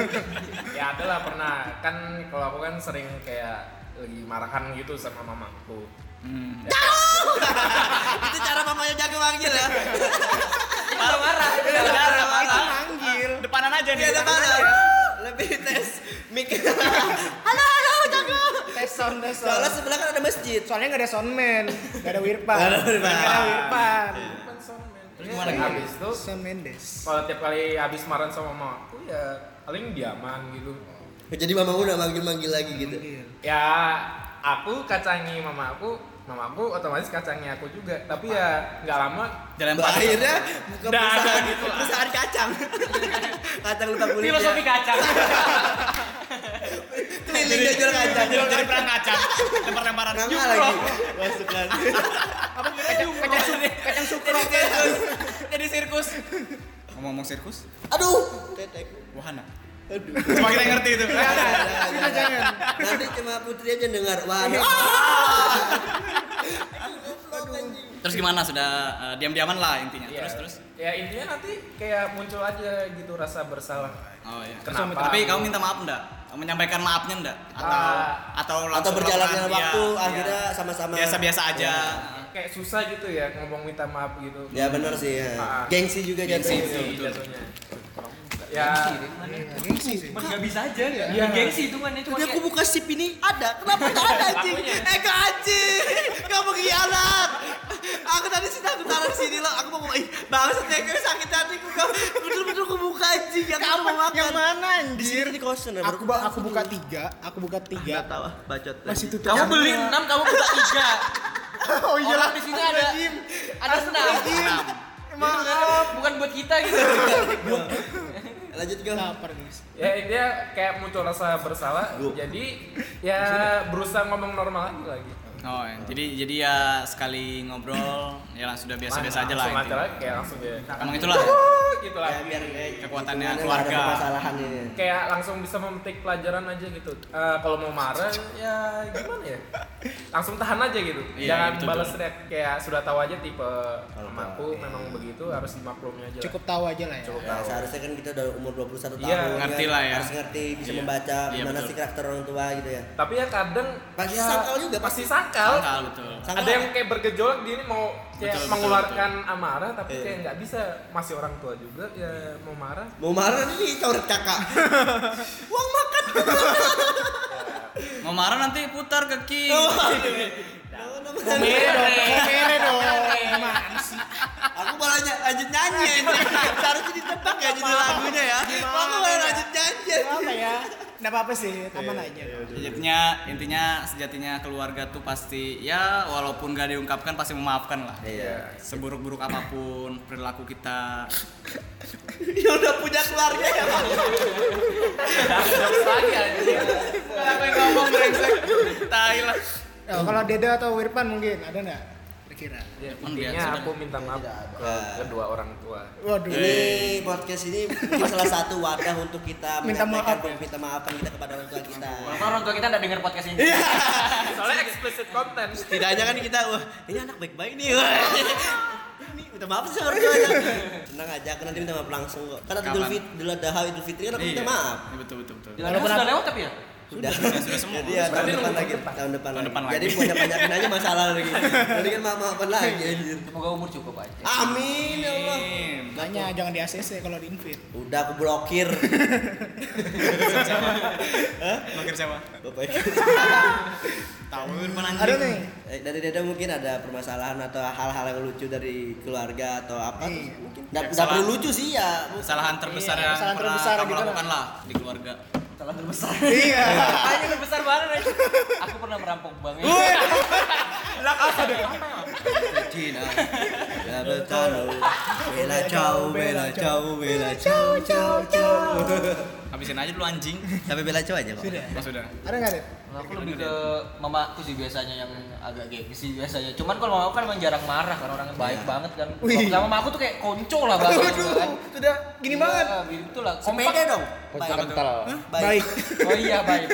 S5: ya adalah pernah kan kalau aku kan sering kayak lagi marahan gitu sama mamaku.
S3: Hmm.
S1: Itu cara mamanya jago manggil ya.
S3: Marah marah. Marah marah.
S4: Manggil.
S3: Depanan aja nih.
S1: Dia ada mana? Lebih tes mic. halo halo jago.
S4: Tes sound, tes sound.
S1: Soalnya sebelah kan ada masjid.
S4: Soalnya nggak ada soundman, nggak ada wirpan.
S1: Nggak ada wirpan.
S4: Nggak ada wirpan.
S5: Terus gimana habis itu
S4: Sound Mendes.
S5: kalau tiap kali habis marahan sama mamaku ya paling diaman gitu.
S1: Jadi mama udah manggil-manggil lagi gitu.
S5: Ya aku kacangi mamaku, mamaku otomatis kacangi aku juga. Tapi ya nggak lama
S3: Jalan
S1: Bah, akhirnya buka
S5: Dah,
S1: perusahaan,
S5: gitu lah.
S1: perusahaan kacang. kacang lupa kulit.
S7: Filosofi kacang.
S1: Keliling dia jual kacang.
S3: Jadi jadi perang kacang. Lempar-lemparan.
S1: Nggak lagi. Masuk lagi.
S4: Kacang, kacang, su- kacang sukro.
S3: Jadi sirkus. Ngomong-ngomong sirkus,
S1: Aduh. Tetek.
S3: wahana. Cuma kita yang ngerti itu.
S1: Sudah jangan. Nanti cuma putri aja dengar. Wah.
S3: Terus gimana sudah eh, diam-diaman lah intinya.
S5: Iya,
S3: terus terus.
S5: Ya intinya nanti kayak muncul aja gitu rasa bersalah.
S3: Oh iya.
S5: Kenapa?
S3: Tapi kamu minta maaf enggak? Menyampaikan maafnya enggak? Atau
S5: Ah.
S3: atau
S1: Atau berjalannya waktu
S3: iya,
S1: akhirnya
S3: iya.
S1: sama-sama
S3: biasa-biasa aja.
S5: Kayak susah gitu ya ngomong minta maaf gitu.
S1: Ya benar sih. ya.
S5: Ah.
S1: Gengsi juga
S3: Gengsi,
S1: jatuhnya.
S3: betul.
S5: jatuhnya. Ya,
S6: Gengsi sih. Cuma nggak bisa aja?
S5: Iya.
S6: Gengsi itu kan
S1: Tadi aku buka sip ini ada, kenapa nggak ada anjing? Eh gak anjing, gak pengkhianat. Aku tadi sih aku taruh di sini loh, aku mau ngomong, ih bangsat ya gue sakit hati, aku gak betul-betul aku buka anjing, aku
S4: Kapan?
S1: mau makan.
S4: Yang mana,
S1: Di sini
S4: anjir?
S1: di kosan ya,
S4: Aku aku buka tiga, aku buka tiga.
S2: tahu ah, bacot.
S4: Masih tutup.
S6: Kamu beli enam, kamu buka tiga.
S4: Oh iya
S6: Orang di sini ada ada senam. Maaf, bukan buat kita gitu.
S1: Lanjut gue.
S4: Lapar guys.
S5: ya intinya kayak muncul rasa bersalah. Jadi ya berusaha ngomong normal lagi lagi.
S3: Oh, iya. jadi jadi ya sekali ngobrol ya langsung sudah biasa-biasa aja lah.
S5: Langsung lagi kayak langsung dia.
S3: Emang itulah
S5: gitu
S1: Ya,
S5: lah.
S1: biar eh,
S3: kekuatannya keluarga.
S1: ada permasalahan ini.
S5: kayak langsung bisa memetik pelajaran aja gitu. Eh, kalau mau marah ya gimana ya? Langsung tahan aja gitu.
S3: Iya,
S5: Jangan
S3: betul,
S5: balas react kayak sudah tahu aja tipe mamaku memang begitu harus dimaklumi aja.
S4: Cukup tahu aja lah ya.
S5: Cukup
S1: Ya,
S5: tahu.
S1: seharusnya kan kita udah umur 21 tahun.
S5: Iya,
S3: ngerti lah ya.
S1: Harus ngerti, bisa
S3: Iya.
S1: membaca
S3: Iya,
S1: gimana
S3: betul.
S1: sih karakter orang tua gitu ya.
S5: Tapi ya kadang
S1: Pasti
S5: ya,
S1: sangkal juga,
S5: pasti
S1: pasti.
S5: Sangkal.
S3: Sangkal betul.
S1: Sangkal.
S5: Ada yang kayak bergejolak dia ini mau kayak
S3: Betul,
S5: mengeluarkan amarah tapi
S1: Iya.
S5: kayak nggak bisa masih orang tua juga ya mau marah.
S1: Mau marah nih coret kakak. Uang makan.
S3: Mau marah nanti putar ke King.
S4: Mere dong. Gimana sih?
S1: Aku malah lanjut nyanyi ini. Seharusnya ditebak ya judul lagunya ya. Aku malah lanjut nyanyi.
S4: Apa ya? Nggak apa-apa sih, aman aja.
S3: Intinya intinya sejatinya keluarga tuh pasti ya walaupun gak diungkapkan pasti memaafkan lah.
S1: Iya.
S3: Seburuk-buruk apa pun perilaku kita.
S1: Ya udah punya keluarga ya.
S3: Kenapa yang ngomong brengsek? Tai lah.
S4: Ya, kalau Deda atau Wirpan mungkin ada nggak? Kira-kira.
S5: Ya, intinya aku minta maaf ke kedua orang tua.
S4: Waduh.
S1: Ini podcast ini mungkin salah satu wadah untuk kita
S4: Minta maaf.
S1: minta maafan kita kepada orang tua kita.
S6: Walaupun orang tua kita nggak dengar podcast ini.
S5: Soalnya explicit content.
S1: Setidaknya kan kita wah ini anak baik-baik nih. Wah. Ini minta maaf sih orang tuanya. Tenang aja, aku nanti minta maaf langsung kok. Karena Idul? Fitri, Idul Adha, Idul Fitri kan aku minta
S3: Iya.
S1: maaf.
S3: Iya, betul betul betul.
S6: Jalan sudah lewat tapi ya.
S1: Sudah.
S3: sudah semua.
S1: Jadi ya tahun depan lagi,
S5: depan.
S1: tahun depan
S3: Tahun
S1: lagi.
S3: depan
S1: Jadi
S3: lagi.
S1: banyak-banyakin aja masalah lagi. Jadi kan maaf-maafan lagi anjir.
S6: Semoga umur cukup aja.
S1: Amin ya Allah.
S4: Makanya jangan di ACC kalau di invite.
S1: Udah aku blokir.
S3: Makin siapa?
S1: Bapak
S3: Tahu anjing.
S4: Ada nih.
S1: Eh, dari Deda mungkin ada permasalahan atau hal-hal yang lucu dari keluarga atau apa
S4: Iya.
S1: mungkin nggak
S3: Ya,
S1: nggak perlu lucu sih ya
S3: Kesalahan terbesar
S4: Iya,
S3: yang
S4: kesalahan
S3: pernah
S4: terbesar
S3: kamu
S4: gitu lah.
S3: lakukan lah di keluarga.
S6: Salah terbesar.
S4: Iya.
S6: Ayo terbesar banget aja. Aku pernah merampok bank.
S1: Cina ya bertanu bela ciao bela ciao bela ciao ciao ciao
S3: Habisin aja dulu anjing.
S1: sampai bela ciao aja kok
S4: Sudah.
S3: Oh sudah.
S4: Ada nggak deh?
S6: Kalau aku lebih ke mamaku sih biasanya yang agak gengsi biasanya. Cuman kalau mamaku kan emang jarang marah kan orangnya baik banget kan. Kalau sama mamaku tuh kayak konco lah bahasanya juga kan.
S4: Sudah gini
S6: Iya,
S4: banget.
S6: Gitu lah.
S1: sepeda
S6: Kompak.
S1: dong
S3: Apa tuh?
S1: baik
S6: Oh iya baik.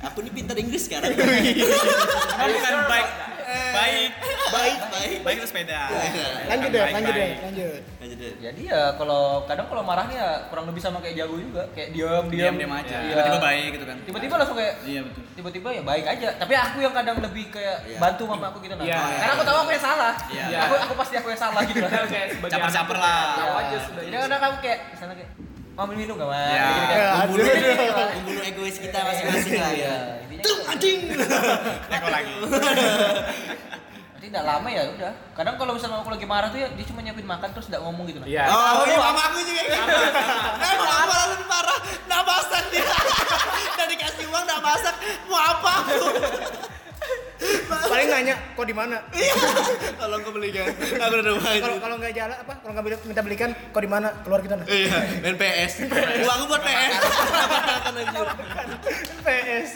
S1: aku ini pintar Inggris sekarang
S3: bukan baik. Baik.
S1: baik baik
S3: Baik itu sepeda.
S4: Lanjut deh,
S3: baik,
S4: lanjut deh,
S3: baik.
S4: lanjut.
S1: Lanjut deh.
S6: Jadi ya kalau kadang kalau marahnya ya kurang lebih sama kayak jago juga, kayak diam diam
S3: Diam-diam aja.
S6: Iya.
S3: Tiba-tiba baik gitu kan.
S6: Tiba-tiba langsung kayak
S3: Iya betul.
S6: tiba-tiba ya baik aja. Tapi aku yang kadang lebih kayak
S1: Iya.
S6: bantu mama aku gitu nah. Karena aku tahu aku yang salah. Aku aku pasti aku yang salah gitu.
S3: Caper-caper lah.
S5: Tahu aja sudah.
S6: Jadi kadang aku kayak misalnya kayak mau minum gak mas?
S3: Iya.
S6: Gitu,
S4: Ya,
S1: membunuh
S4: aduh.
S1: membunuh egois kita masing-masing lah ya Tuh anjing
S3: Neko lagi.
S6: Nanti tidak lama ya udah. Kadang kalau misalnya aku lagi marah tuh ya dia cuma nyiapin makan terus tidak ngomong gitu nah.
S5: Iya.
S1: Oh, iya mama aku juga gitu. Eh, mama malah lebih parah. Nggak masak dia. Udah dikasih uang nggak masak. Mau apa aku?
S4: Paling nanya, kok di mana?
S1: Iya. Tolong kau belikan. Aku udah rumah
S4: Kalau kalau nggak jalan apa? Kalau nggak beli- minta belikan, kok di mana? Keluar kita.
S1: Iya, main PS. Uangku buat PS.
S4: PS.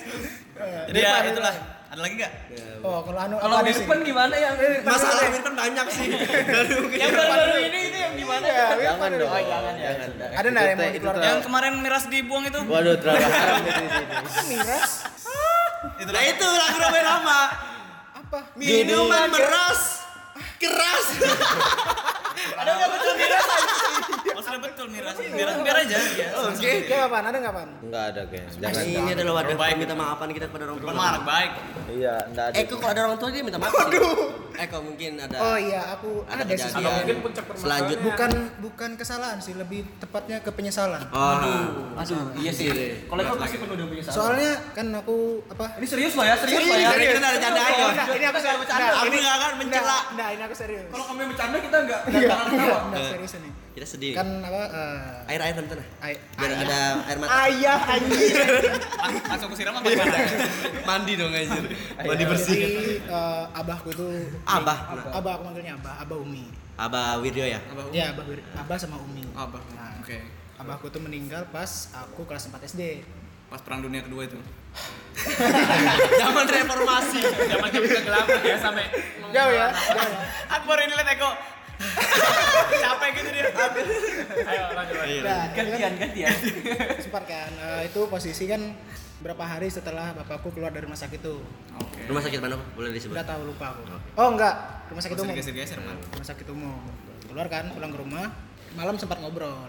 S3: Jadi ya itulah. Ada lagi nggak?
S4: Oh, kalau anu
S6: Kalau
S4: apa sih?
S6: Irfan gimana ya?
S1: Masalah kan banyak sih.
S6: Yang baru-baru ini itu yang gimana?
S4: Iya,
S2: Jangan dong.
S6: Jangan ya.
S4: Ada nggak yang mau dikeluarkan?
S3: Yang kemarin miras dibuang itu.
S2: Waduh, terlalu haram di sini.
S4: Miras?
S3: Itu
S1: Nah itu lagu Robin lama.
S4: Apa?
S1: Minuman meras. keras.
S6: Ada nggak betul
S3: Oh sudah betul miras. Biar biar aja ya.
S1: Oke.
S4: Kayak apaan? Ada nggak apaan?
S2: Enggak ada kayaknya. Jangan.
S1: Ini adalah wadah
S3: Baik.
S1: minta maafan kita kepada orang tua.
S3: Anak baik.
S2: Iya, enggak ada.
S1: Eko kalau ada orang tua dia minta maaf. Waduh. Eko mungkin ada.
S4: Oh iya, aku
S1: Ada
S4: ada, sih.
S5: Atau mungkin puncak
S1: Selanjut.
S4: Bukan bukan kesalahan sih, lebih tepatnya ke penyesalan.
S1: Oh.
S6: Aduh, iya sih. Kalau itu pasti penuh dengan penyesalan.
S4: Soalnya kan aku apa?
S6: ini serius loh ya, serius loh ya.
S1: Kita ada canda aja.
S4: Enggak, ini aku serius.
S6: bercanda.
S4: Ini
S1: nggak akan mencela.
S4: Enggak, enggak, ini aku serius.
S6: Kalau kamu yang bercanda kita enggak
S4: Enggak,
S6: jangan
S4: enggak,
S6: ketawa.
S4: enggak serius ini.
S1: Kita sedih.
S4: Kan apa? eh,
S1: Air air nah.
S4: ay-
S1: Biar
S4: ayah.
S1: ada air mata.
S4: Ayah anjir.
S3: Lang- Langsung siram apa gimana?
S1: Mandi dong anjir. Mandi
S4: Jadi
S1: bersih.
S4: eh, abahku itu
S1: Abah.
S4: Abah aku manggilnya Abah, Abah Umi.
S1: Abah Wiryo ya.
S4: Ya, Abah, Wir- Abah sama Umi.
S3: Abah.
S4: Nah,
S3: Oke.
S4: Abahku tuh meninggal pas aku kelas 4 SD.
S3: Pas perang dunia kedua itu.
S1: Zaman reformasi.
S5: Zaman zaman kegelapan ya sampai
S4: Jauh ya, jauh ya.
S3: Akbar ini lihat Eko. Capek gitu dia.
S5: Ayo lanjut lanjut.
S4: Nah,
S6: Gantian, gantian.
S4: sempat kan eh, itu posisi kan berapa hari setelah bapakku keluar dari rumah sakit itu
S3: Oke.
S1: Rumah sakit mana? Boleh disebut.
S4: udah tahu lupa aku oh enggak rumah sakit umum rumah sakit umum keluar kan pulang ke rumah malam sempat ngobrol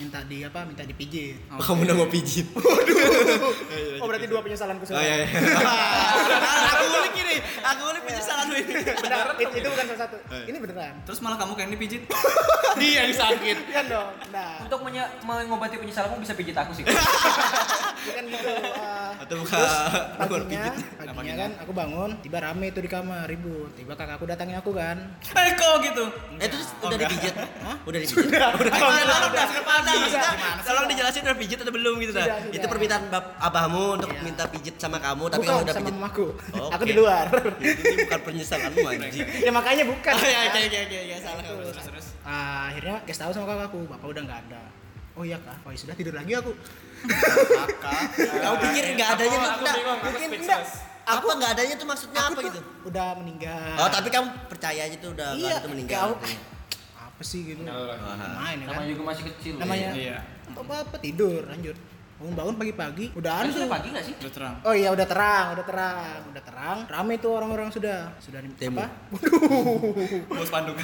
S4: minta di apa minta dipijit
S1: Oh, kamu udah mau pijit.
S4: oh berarti dua penyesalanku
S1: Oh iya. iya. aku ulik ini. Aku ulik penyesalanmu ini.
S4: Benar, it- itu bukan salah satu ini beneran
S3: Terus malah kamu kayak dipijit.
S1: Dia yang sakit.
S4: kan dong nah
S6: Untuk menye- mengobati penyesalanmu bisa pijit aku sih.
S4: bukan gitu eh,
S1: Atau buka
S4: terus paginya
S1: pijit.
S4: paginya kan aku bangun tiba rame itu di kamar ribut tiba kakakku datangin aku kan
S3: Eko gitu.
S1: Eh terus udah dipijit? Udah dipijit? Udah. Udah. Udah.
S4: udah,
S1: Udah. Maksudnya,
S4: sih,
S1: Tolong dijelasin udah pijit atau belum gitu dah. Itu permintaan bap abahmu untuk
S4: Iya.
S1: minta pijit sama kamu tapi kamu udah
S4: sama
S1: pijit.
S4: mamaku
S1: Oh,
S4: aku
S1: oke.
S4: di luar
S1: Ini bukan penyesalanmu anjing.
S4: ya makanya bukan
S1: Oh iya, oke oke oke oke salah kamu.
S3: Terus terus.
S4: Ah, akhirnya kasih tahu sama kakakku bapak udah nggak ada oh iya kak oh ya sudah tidur lagi aku
S1: Kamu pikir enggak adanya tuh
S5: Aku
S1: enggak?
S5: bingung, aku
S4: mungkin
S1: enggak adanya tuh maksudnya
S4: aku
S1: apa
S4: tuh
S1: gitu?
S4: udah meninggal
S1: Oh, tapi kamu percaya aja tuh udah
S4: iya
S1: enggak itu meninggal.
S4: aku, apa sih gitu main ya kan
S6: Namanya juga masih kecil.
S4: namanya
S3: Iya.
S4: apa apa tidur lanjut bangun bangun pagi-pagi udah anu
S6: sudah pagi nggak sih?
S3: Udah terang.
S4: Oh iya udah terang, udah terang, udah terang. Rame tuh orang-orang sudah, sudah di-
S1: Demo.
S4: apa? Waduh.
S3: Bos panduk.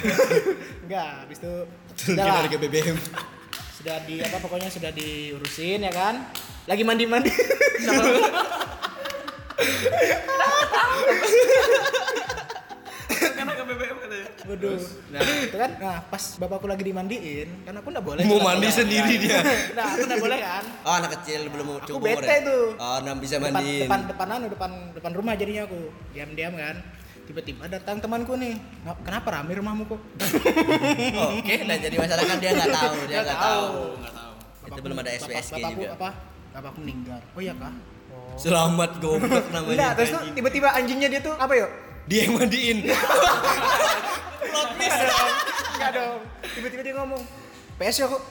S4: Enggak, habis itu
S1: Kita
S4: sudah,
S1: harga BBM.
S4: sudah di apa pokoknya sudah diurusin ya kan. Lagi mandi-mandi.
S3: Karena ke BBM katanya.
S4: Waduh. Nah, itu kan. Nah, pas bapakku lagi dimandiin, kan aku enggak boleh.
S1: Mau mandi sendiri dia.
S4: Nah, aku enggak boleh kan.
S1: Oh, anak kecil belum mau
S4: Aku
S1: cukup
S4: bete
S1: ya?
S4: tuh.
S1: Oh, nah bisa
S4: Depan,
S1: mandiin.
S4: depan depan anu, depan depan rumah jadinya aku. Diam-diam kan. Tiba-tiba datang temanku nih. "Nga- Kenapa rame rumahmu kok?
S1: Oke, nah jadi masalah kan dia nggak tahu, dia
S4: Nggak
S1: nggak
S4: tahu.
S3: Enggak tahu.
S1: Itu belum ada
S4: Bapak-
S1: SWSG
S4: bapakku
S1: juga.
S4: apa? Bapakku meninggal. Oh iya kah? Oh.
S1: Selamat goblok namanya.
S4: Enggak, terus tuh tiba-tiba anjingnya dia tuh apa yuk?
S1: Dia yang mandiin.
S4: Plot twist. Enggak dong. Tiba-tiba dia ngomong, PS ya kok.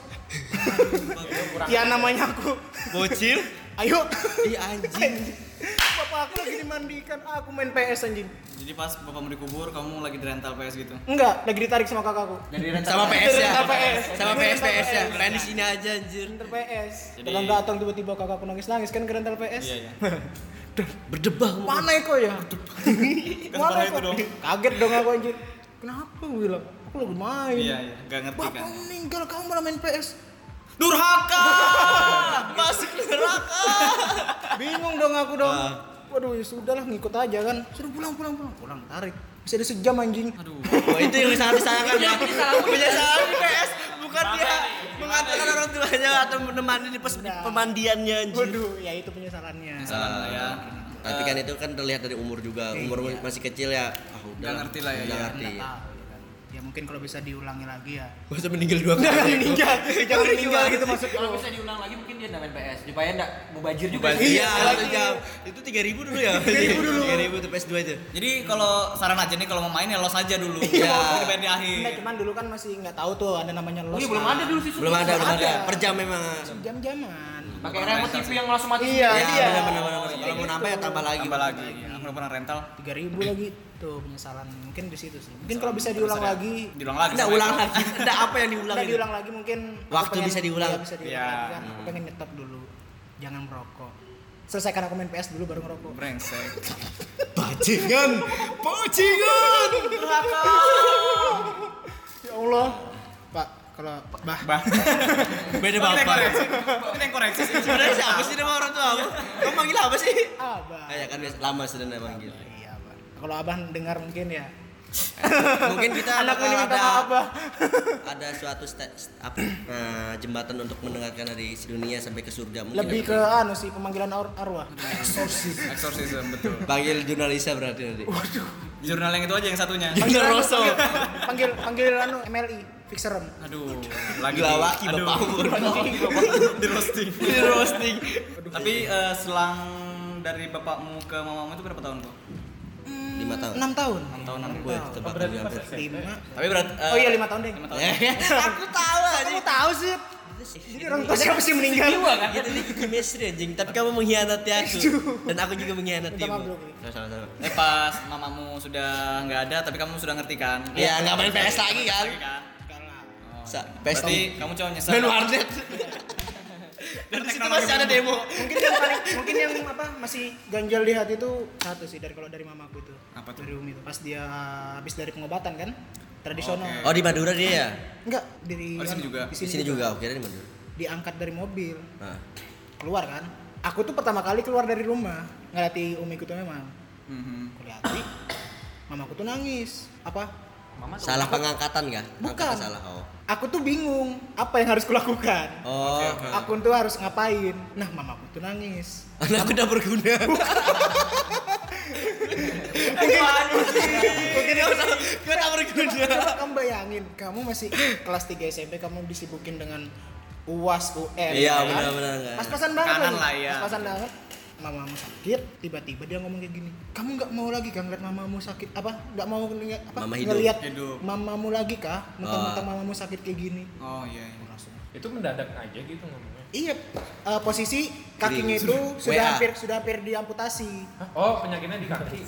S4: ya namanya aku.
S1: Bocil.
S4: Ayo.
S1: Iya anjing.
S4: Bapak aku lagi dimandikan, aku main PS anjing.
S3: Jadi pas bapakmu dikubur, kamu lagi di rental PS gitu.
S4: Enggak, lagi ditarik sama kakakku.
S6: Jadi rental
S1: Sama PS ya.
S4: Rental PS.
S1: Sama PS PS ya. Main di sini aja anjir.
S4: Rental PS.
S3: Jadi-
S4: Datang datang tiba-tiba kakakku nangis-nangis kan ke rental PS.
S3: Iya, iya.
S1: Berdebah.
S4: Mana kok ya? Mana kok?
S3: dong.
S4: Kaget dong aku anjir. Kenapa gue bilang? Aku lagi main.
S3: Iya, iya. Enggak ngerti
S4: Bapak
S3: kan.
S4: meninggal kamu malah main PS.
S3: Durhaka! Masuk neraka.
S4: Bingung dong aku dong.
S1: Ah.
S4: Waduh, ya sudahlah ngikut aja kan. Suruh pulang pulang pulang. Pulang tarik. Bisa ada sejam anjing.
S3: Aduh.
S1: Wah, itu yang sangat disayangkan ya. Penyesalan di PS bukan dia mengantarkan orang tuanya atau menemani di pes-
S4: Nah.
S1: pemandiannya anjir.
S4: Waduh, ya itu penyesalannya.
S3: Salah lah ya.
S1: Tapi kan itu kan terlihat dari umur juga. Umur
S4: Iya.
S1: masih kecil ya. Ah, udah.
S3: Ngerti lah ya,
S1: Nggak
S3: ya.
S1: ngerti.
S4: Ya kan. Ya mungkin kalau bisa diulangi lagi ya.
S1: Masa meninggal dua kali?
S4: Jangan meninggal, jangan meninggal gitu maksud
S6: Kalau bisa diulang lagi mungkin dia main PS. Supaya enggak mubajir juga.
S1: Iya,
S6: sih.
S1: jam. Itu 3000 dulu ya. 3000 dulu. 3000 tuh PS2 itu.
S3: Jadi kalau saran aja nih kalau mau main ya los aja dulu.
S1: Iya.
S3: Nanti bayar di akhir.
S4: Enggak, cuman dulu kan masih nggak tahu tuh ada namanya los.
S6: Oh iya belum ada dulu sih.
S1: Belum ada, belum ada. Per jam memang.
S4: Jam-jaman.
S6: Pakai remote TV yang langsung mati.
S4: Iya,
S1: Ya,
S4: iya.
S1: benar benar benar. Kalau mau nambah ya tambah lagi.
S3: Tambah lagi. Ya, Aku udah pernah rental.
S4: 3000 lagi tuh penyesalan. Mungkin di situ sih. Mungkin kalau bisa diulang lagi
S3: Diulang lagi.
S1: Enggak
S3: sama
S1: ulang lagi. Enggak apa yang diulang
S4: Nggak
S1: itu.
S4: diulang lagi mungkin
S1: Waktu bisa diulang.
S4: Iya, bisa diulang
S3: Iya.
S4: lagi kan. Aku pengen nyetop dulu. Jangan merokok. Selesaikan aku main PS dulu baru ngerokok.
S3: Brengsek.
S1: Bajingan, bajingan.
S4: Ya Allah. Kalau bah,
S3: Bah.
S1: Beda
S3: Kita
S1: bapak.
S3: koreksi. Kita yang koreksi sih.
S1: Sebenarnya siapa sih nama orang tua kamu? Kamu manggil apa sih?
S4: abah.
S1: Kayak kan biasa lama sudah nama manggil.
S4: Iya, abah. Kalau abah dengar mungkin ya.
S1: Mungkin kita
S4: Anak ini minta Bah.
S1: ada suatu sta- st- apa, nah, jembatan untuk mendengarkan dari dunia sampai ke surga mungkin.
S4: Lebih ke anu sih pemanggilan ar- arwah.
S3: Exorcism betul.
S1: panggil jurnalisa berarti nanti.
S3: Jurnal yang itu aja yang satunya.
S1: Panggil Rosso.
S4: Panggil panggil anu MLI, fixeran.
S3: Aduh, lagi
S1: Gelawaki
S3: Aduh.
S1: bapakmu.
S3: di roasting.
S1: Di roasting.
S3: Tapi eh, selang dari bapakmu ke mamamu itu berapa tahun kok?
S1: Lima tahun.
S4: 6 tahun.
S3: 6 tahun 6
S1: Gue tebak hampir.
S4: 5.
S3: Tapi berat eh,
S4: Oh iya 5 tahun deh.
S3: lima tahun.
S1: Aku tahu aja.
S4: Kamu tahu sih. Jadi orang tua siapa sih meninggal?
S1: Itu nih chemistry anjing, tapi kamu mengkhianati aku dan aku juga mengkhianati.
S4: Bro.
S1: Sama-sama.
S3: Eh pas mamamu sudah nggak ada tapi kamu sudah ngerti kan?
S1: Ya nggak main PS lagi kan? Sa
S3: Berarti kamu cowok nyesal.
S1: main warnet. Dan situ masih ada demo.
S4: Mungkin yang paling mungkin yang apa masih ganjal di hati itu satu sih dari kalau dari mamaku itu.
S3: Apa tuh?
S4: Dari Umi itu pas dia habis dari pengobatan kan tradisional.
S1: Oh di Madura dia ya?
S4: Enggak, dari
S3: Oh, di sini juga?
S4: Di
S1: Di
S4: sini,
S1: sini juga, kira di Madura.
S4: Diangkat dari mobil,
S1: Nah.
S4: keluar kan. Aku tuh pertama kali keluar dari rumah, ngelati umiku tuh memang.
S3: Mhm.
S4: Aku liati, mamaku tuh nangis. Apa?
S1: Salah pengangkatan kah?
S4: Bukan.
S1: Salah oh.
S4: Aku tuh bingung apa yang harus kulakukan.
S1: Oh,
S4: Aku tuh harus ngapain? Nah, mamaku tuh nangis.
S1: anakku udah berguna.
S4: Mungkin
S1: Gue udah berguna.
S4: Kamu bayangin, kamu masih kelas 3 SMP, kamu disibukin dengan UAS, UN.
S1: Iya,
S4: ya kan?
S1: benar-benar?
S4: Pas-pasan banget.
S3: Kanan lah, ya.
S4: Pas-pasan banget. Mamamu sakit, tiba-tiba dia ngomong kayak gini. Kamu nggak mau lagi kan ngeliat mamamu sakit? Apa? Nggak mau ngeliat apa?
S1: Mama hidup.
S4: Ngeliat
S3: Hidup.
S4: mamamu lagi kah? Mentang-mentang mamamu sakit kayak gini.
S3: Oh iya. iya.
S5: Itu mendadak aja gitu ngomongnya.
S4: Iya, eh, posisi kakinya
S1: Kering.
S4: itu sudah
S1: WA.
S4: hampir sudah hampir diamputasi.
S5: Hah? Oh, penyakitnya di kaki.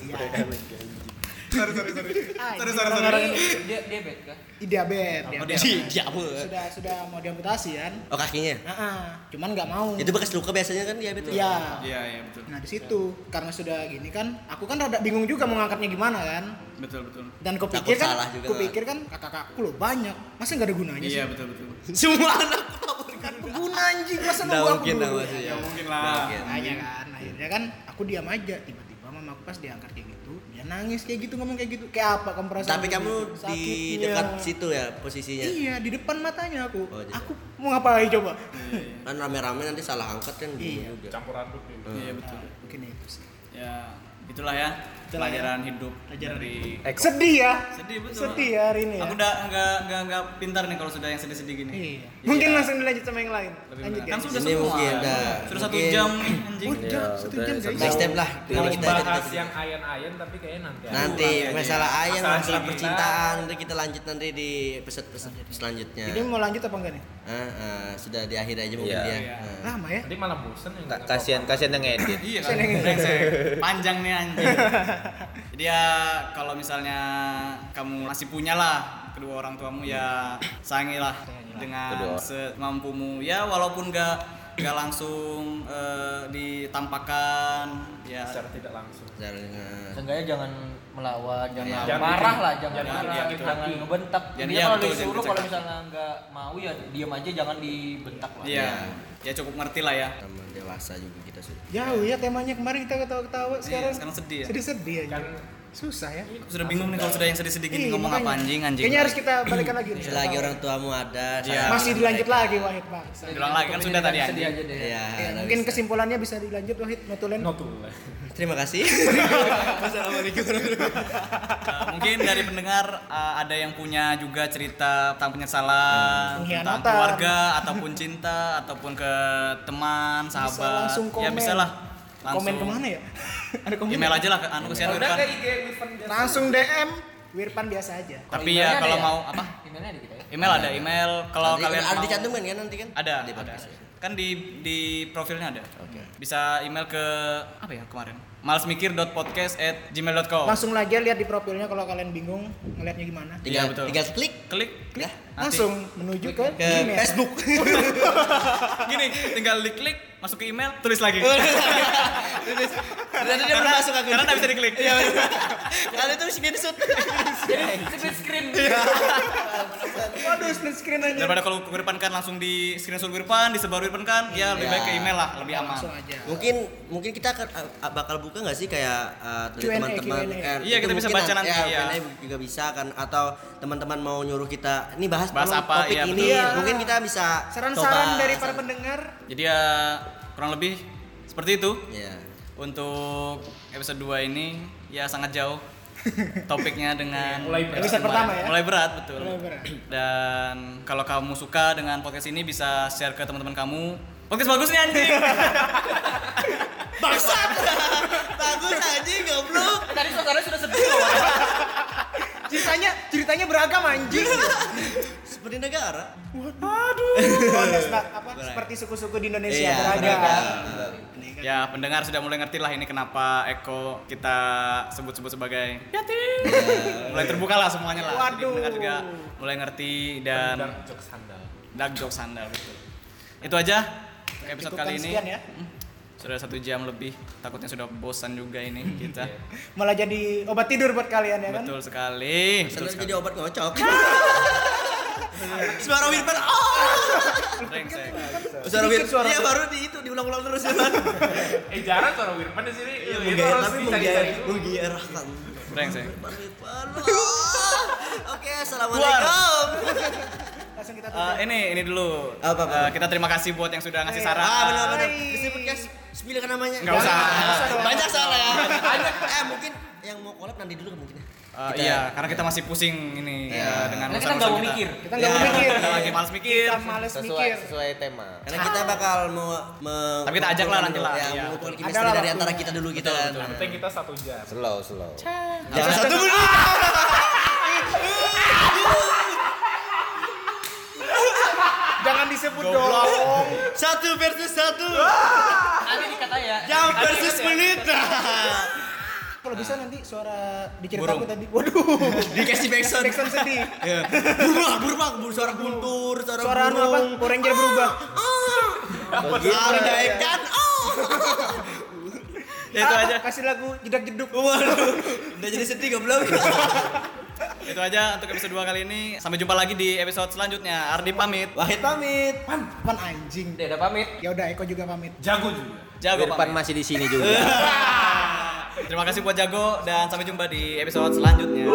S3: Sorry sorry sorry.
S4: Ah,
S3: Sorry
S4: ini
S3: sorry sorry.
S6: Dia diabetes kah?
S4: diabetes,
S3: Oh,
S4: diabetes.
S3: dia-
S1: Di jamu.
S4: sudah sudah mau diamputasi kan?
S1: Oh kakinya.
S4: Ah, ah. cuman nggak mau.
S1: Itu bekas luka biasanya kan diabetes.
S4: Iya.
S3: Iya iya betul.
S4: Nah di situ karena sudah gini kan, aku kan rada bingung juga mau ngangkatnya gimana kan.
S3: Betul betul.
S4: Dan
S1: Takut
S4: kupikir kan,
S1: salah juga,
S4: kupikir kan kakak-kakakku loh banyak, masa nggak ada gunanya
S3: Iya
S4: sih?
S3: betul betul.
S1: Semua anak
S4: Kan guna anjing, masa
S1: Nggak mungkin lah.
S3: Ya mungkin lah.
S4: kan, akhirnya kan aku diam aja. Tiba-tiba mamaku pas diangkat kayak dia nangis kayak gitu ngomong kayak gitu. Kayak apa kamu perasaan?
S1: Tapi kamu di
S4: Sakitnya.
S1: dekat situ ya posisinya.
S4: Iya, di depan matanya aku.
S1: Oh, jadi-
S4: aku mau ngapain coba?
S1: Kan rame-rame nanti salah angkat kan
S4: Iya.
S1: juga.
S5: Campur aduk gitu.
S3: Iya betul.
S4: Mungkin itu sih.
S3: Ya ya
S4: Itulah ya.
S3: Pelajaran hidup
S4: Pelajaran
S3: dari
S4: Sedih ya.
S3: sedih betul.
S4: Sedih ya hari ini ya.
S3: Aku udah nggak nggak nggak pintar nih kalau sudah yang sedih-sedih gini.
S4: Iya.
S3: Jadi
S4: Mungkin
S3: ya,
S4: langsung dilanjut sama yang lain.
S3: lebih
S4: Lanjut
S3: benar. Kan sudah
S1: Ini
S3: semua.
S1: mungkin udah.
S3: Sudah satu
S1: Mungkin-
S3: jam nih anjing.
S4: Udah,
S2: Ya,
S4: satu jam
S2: satu
S4: guys.
S1: Next step lah. Nanti kita
S5: bahas
S1: kita-
S5: yang ayan-ayan tapi kayaknya nanti.
S1: nanti masalah ayam
S5: Masalah
S1: masalah
S5: cinta.
S1: percintaan nanti kita lanjut nanti di episode-episode selanjutnya
S4: Jadi mau lanjut apa enggak nih?
S1: Ah, ah, sudah di akhir aja mungkin
S2: Iya.
S1: dia
S3: Iya.
S1: Ah.
S4: Lama ya?
S5: Nanti malah bosen yang
S2: Ka- kasihan kasihan yang edit.
S3: Iya kan. Panjang nih anjing. Jadi ya kalau misalnya kamu masih punya lah kedua orang tuamu ya sayangilah dengan semampumu. Ya walaupun nggak nggak langsung eh, ditampakkan ya
S5: secara tidak langsung.
S1: Jangan-
S6: Seenggaknya jangan melawan, jangan
S1: Iya.
S5: Jangan
S6: marah lah, jangan
S5: jangan
S6: marah,
S5: bikin
S6: jangan,
S5: hati.
S6: ngebentak.
S3: Jangan-
S6: dia
S3: iya,
S6: kalau
S3: betul, jangan
S6: disuruh kalau misalnya nggak mau ya diam aja, jangan dibentak lah.
S3: Iya. Ya cukup ngerti lah ya.
S1: sama dewasa juga kita sudah
S4: Jauh ya temanya kemarin kita ketawa-ketawa sekarang.
S3: Iya, sekarang sedih ya.
S4: Sedih-sedih aja.
S5: Kan
S4: Susah ya.
S3: Sudah bingung nih kalau sudah yang sedih-sedih gini
S4: Iya,
S3: ngomong apa anjing anjing.
S4: Kayaknya harus kita balikan lagi nih.
S1: selagi orang tuamu ada saya
S4: Masih dilanjut
S1: mereka.
S4: lagi Wahid Bang.
S3: Ulang lagi kan sudah tadi
S6: sedih
S3: anjing.
S6: aja deh.
S1: Iya,
S4: Ya, mungkin
S1: bisa.
S4: kesimpulannya bisa dilanjut Wahid Notulen.
S5: notul.
S1: terima kasih assalamualaikum
S3: Uh, mungkin dari pendengar uh, ada yang punya juga cerita tentang penyesalan tentang
S4: Pengkhianatan.
S3: keluarga ataupun cinta ataupun ke teman
S4: Bisa
S3: sahabat
S4: langsung
S3: ya
S4: komen.
S3: bisa lah langsung
S4: Komen ke mana ya? Ada komen.
S3: email aja lah ke anu kesian
S5: Udah
S3: Wirpan.
S5: ke IG Wirpan biasa.
S4: Langsung DM Wirpan biasa aja.
S3: tapi ya kalau
S6: ya?
S3: mau apa
S6: Emailnya ada kita ya.
S3: email ada email kalau kalian
S1: ada
S3: mau
S1: dicantumkan kan nanti kan
S3: ada ada
S1: ya?
S3: kan di di profilnya ada
S1: Oke.
S3: bisa email ke apa ya kemarin malsmikir.podcast@gmail.com
S4: Langsung aja lihat di profilnya kalau kalian bingung ngelihatnya gimana.
S1: tinggal
S3: Iya, betul.
S1: tinggal klik
S3: klik
S1: ya
S3: nanti.
S4: Langsung menuju ke,
S1: ke
S4: Gmail.
S1: Facebook
S3: gini tinggal diklik masuk ke email tulis lagi
S1: Tulis. Ternyata dia belum masuk akun.
S3: Karena nggak bisa diklik.
S1: Iya. Karena itu screenshot.
S6: Split screen.
S4: Waduh, split screen aja.
S3: Daripada kalau ke depan kan langsung di screenshot ke depan, disebar ke depan kan, ya lebih baik ke email lah, lebih aman.
S4: Langsung aja.
S1: Mungkin mungkin kita akan bakal buka nggak sih kayak teman-teman eh,
S3: Iya, kita bisa baca nanti,
S1: ya,
S3: ya.
S1: Q&A juga bisa kan atau teman-teman mau nyuruh kita ini bahas,
S3: Bahas
S1: tolong
S3: apa,
S1: topik
S3: iya,
S1: ini
S4: betul.
S1: mungkin kita bisa
S4: Saran-saran dari para pendengar.
S3: Jadi ya kurang lebih seperti itu.
S1: Iya.
S3: Untuk episode 2 ini ya sangat jauh topiknya dengan
S5: Mulai berat.
S4: Episode pertama ya?
S3: Mulai berat betul.
S4: Mulai berat.
S3: Dan kalau kamu suka dengan podcast ini bisa share ke teman-teman kamu. Podcast bagus nih anjing.
S1: Bangsat. Bagus anjing goblok.
S6: Tadi suasananya sudah sedih loh.
S4: Ceritanya ceritanya beragam anjing.
S1: Seperti negara.
S4: Oh, sna- apa seperti suku-suku di Indonesia
S1: Iya,
S4: beragam.
S1: beragam.
S3: ya pendengar sudah mulai ngerti lah ini kenapa Eko kita sebut-sebut sebagai yatim. mulai terbuka lah semuanya lah. Jadi
S4: Waduh.
S3: pendengar juga mulai ngerti dan
S5: Dark jokes handal.
S3: dark joke sandal betul. Itu aja episode
S4: Cukupkan
S3: kali ini.
S4: sekian ya.
S3: Sudah satu jam lebih. Takutnya sudah bosan juga ini kita.
S4: Malah jadi obat tidur buat kalian ya kan?
S3: Betul sekali. Betul sekali.
S1: jadi obat ngocok. Suara Wirpan, oh! Suara
S4: Sedikit
S1: Wirpan,
S4: suara
S1: iya
S4: Wirpan.
S1: baru di itu diulang-ulang terus ya kan.
S5: Eh jarang suara Wirpan di sini.
S1: Iya,
S5: Itu harus
S1: tapi menggairahkan. Wirpan. Ah. Oke, assalamualaikum.
S4: Langsung kita
S3: Eh,
S4: tutup.
S3: ini ini dulu.
S1: Apa, apa,
S3: Eh,
S1: apa?
S3: kita terima kasih buat yang sudah ngasih
S4: Eh,
S3: saran.
S1: Ah, benar-benar.
S4: Hai.
S1: Disebut guys, sepilkan namanya.
S3: Nggak usah.
S1: Banyak soalnya ya. Banyak. Eh, mungkin yang mau collab nanti dulu mungkin ya.
S3: Eh,
S1: Kita-
S3: iya, karena kita masih pusing ini
S1: Iya.
S3: eh, dengan
S6: Karena kita nggak mau mikir.
S4: Kita nggak mau
S1: Ya.
S4: mikir.
S3: Kita lagi males mikir.
S4: Kita males
S2: Sesuai
S4: mikir.
S2: sesuai tema.
S1: Karena kita bakal mau me-
S3: Tapi kita ajak lah nanti lah,
S1: Ya,
S3: iya.
S1: mengukur chemistry dari
S4: waktunya.
S1: antara kita dulu gitu kan.
S5: Yang penting kita satu jam.
S2: Slow, slow.
S1: Jangan satu menit.
S4: Jangan disebut dong.
S1: Satu versus satu.
S6: Nanti dikata ya.
S1: Jam versus menit.
S4: Kalau bisa nanti suara di
S3: Burung.
S4: ceritaku tadi. Waduh.
S1: Dikasih backsound.
S4: Backsound sedih.
S1: Ya. Berubah, berubah, berubah, suara guntur, suara
S4: Suara anu apa?
S1: burung.
S4: Ranger berubah.
S1: Ada ikan. Oh.
S3: Ya, itu
S4: Ah,
S3: aja.
S4: Kasih lagu jedak jeduk.
S1: Waduh. Udah jadi sedih goblok.
S3: Itu aja untuk episode 2 kali ini. Sampai jumpa lagi di episode selanjutnya. Ardi pamit.
S1: Wahid pamit.
S4: Pan, pan anjing.
S6: Udah pamit.
S4: Ya udah, Eko juga pamit.
S5: Jago juga.
S3: Jago
S2: Wirpan
S3: pamit.
S2: masih di sini juga.
S3: Terima kasih buat Jago dan sampai jumpa di episode selanjutnya.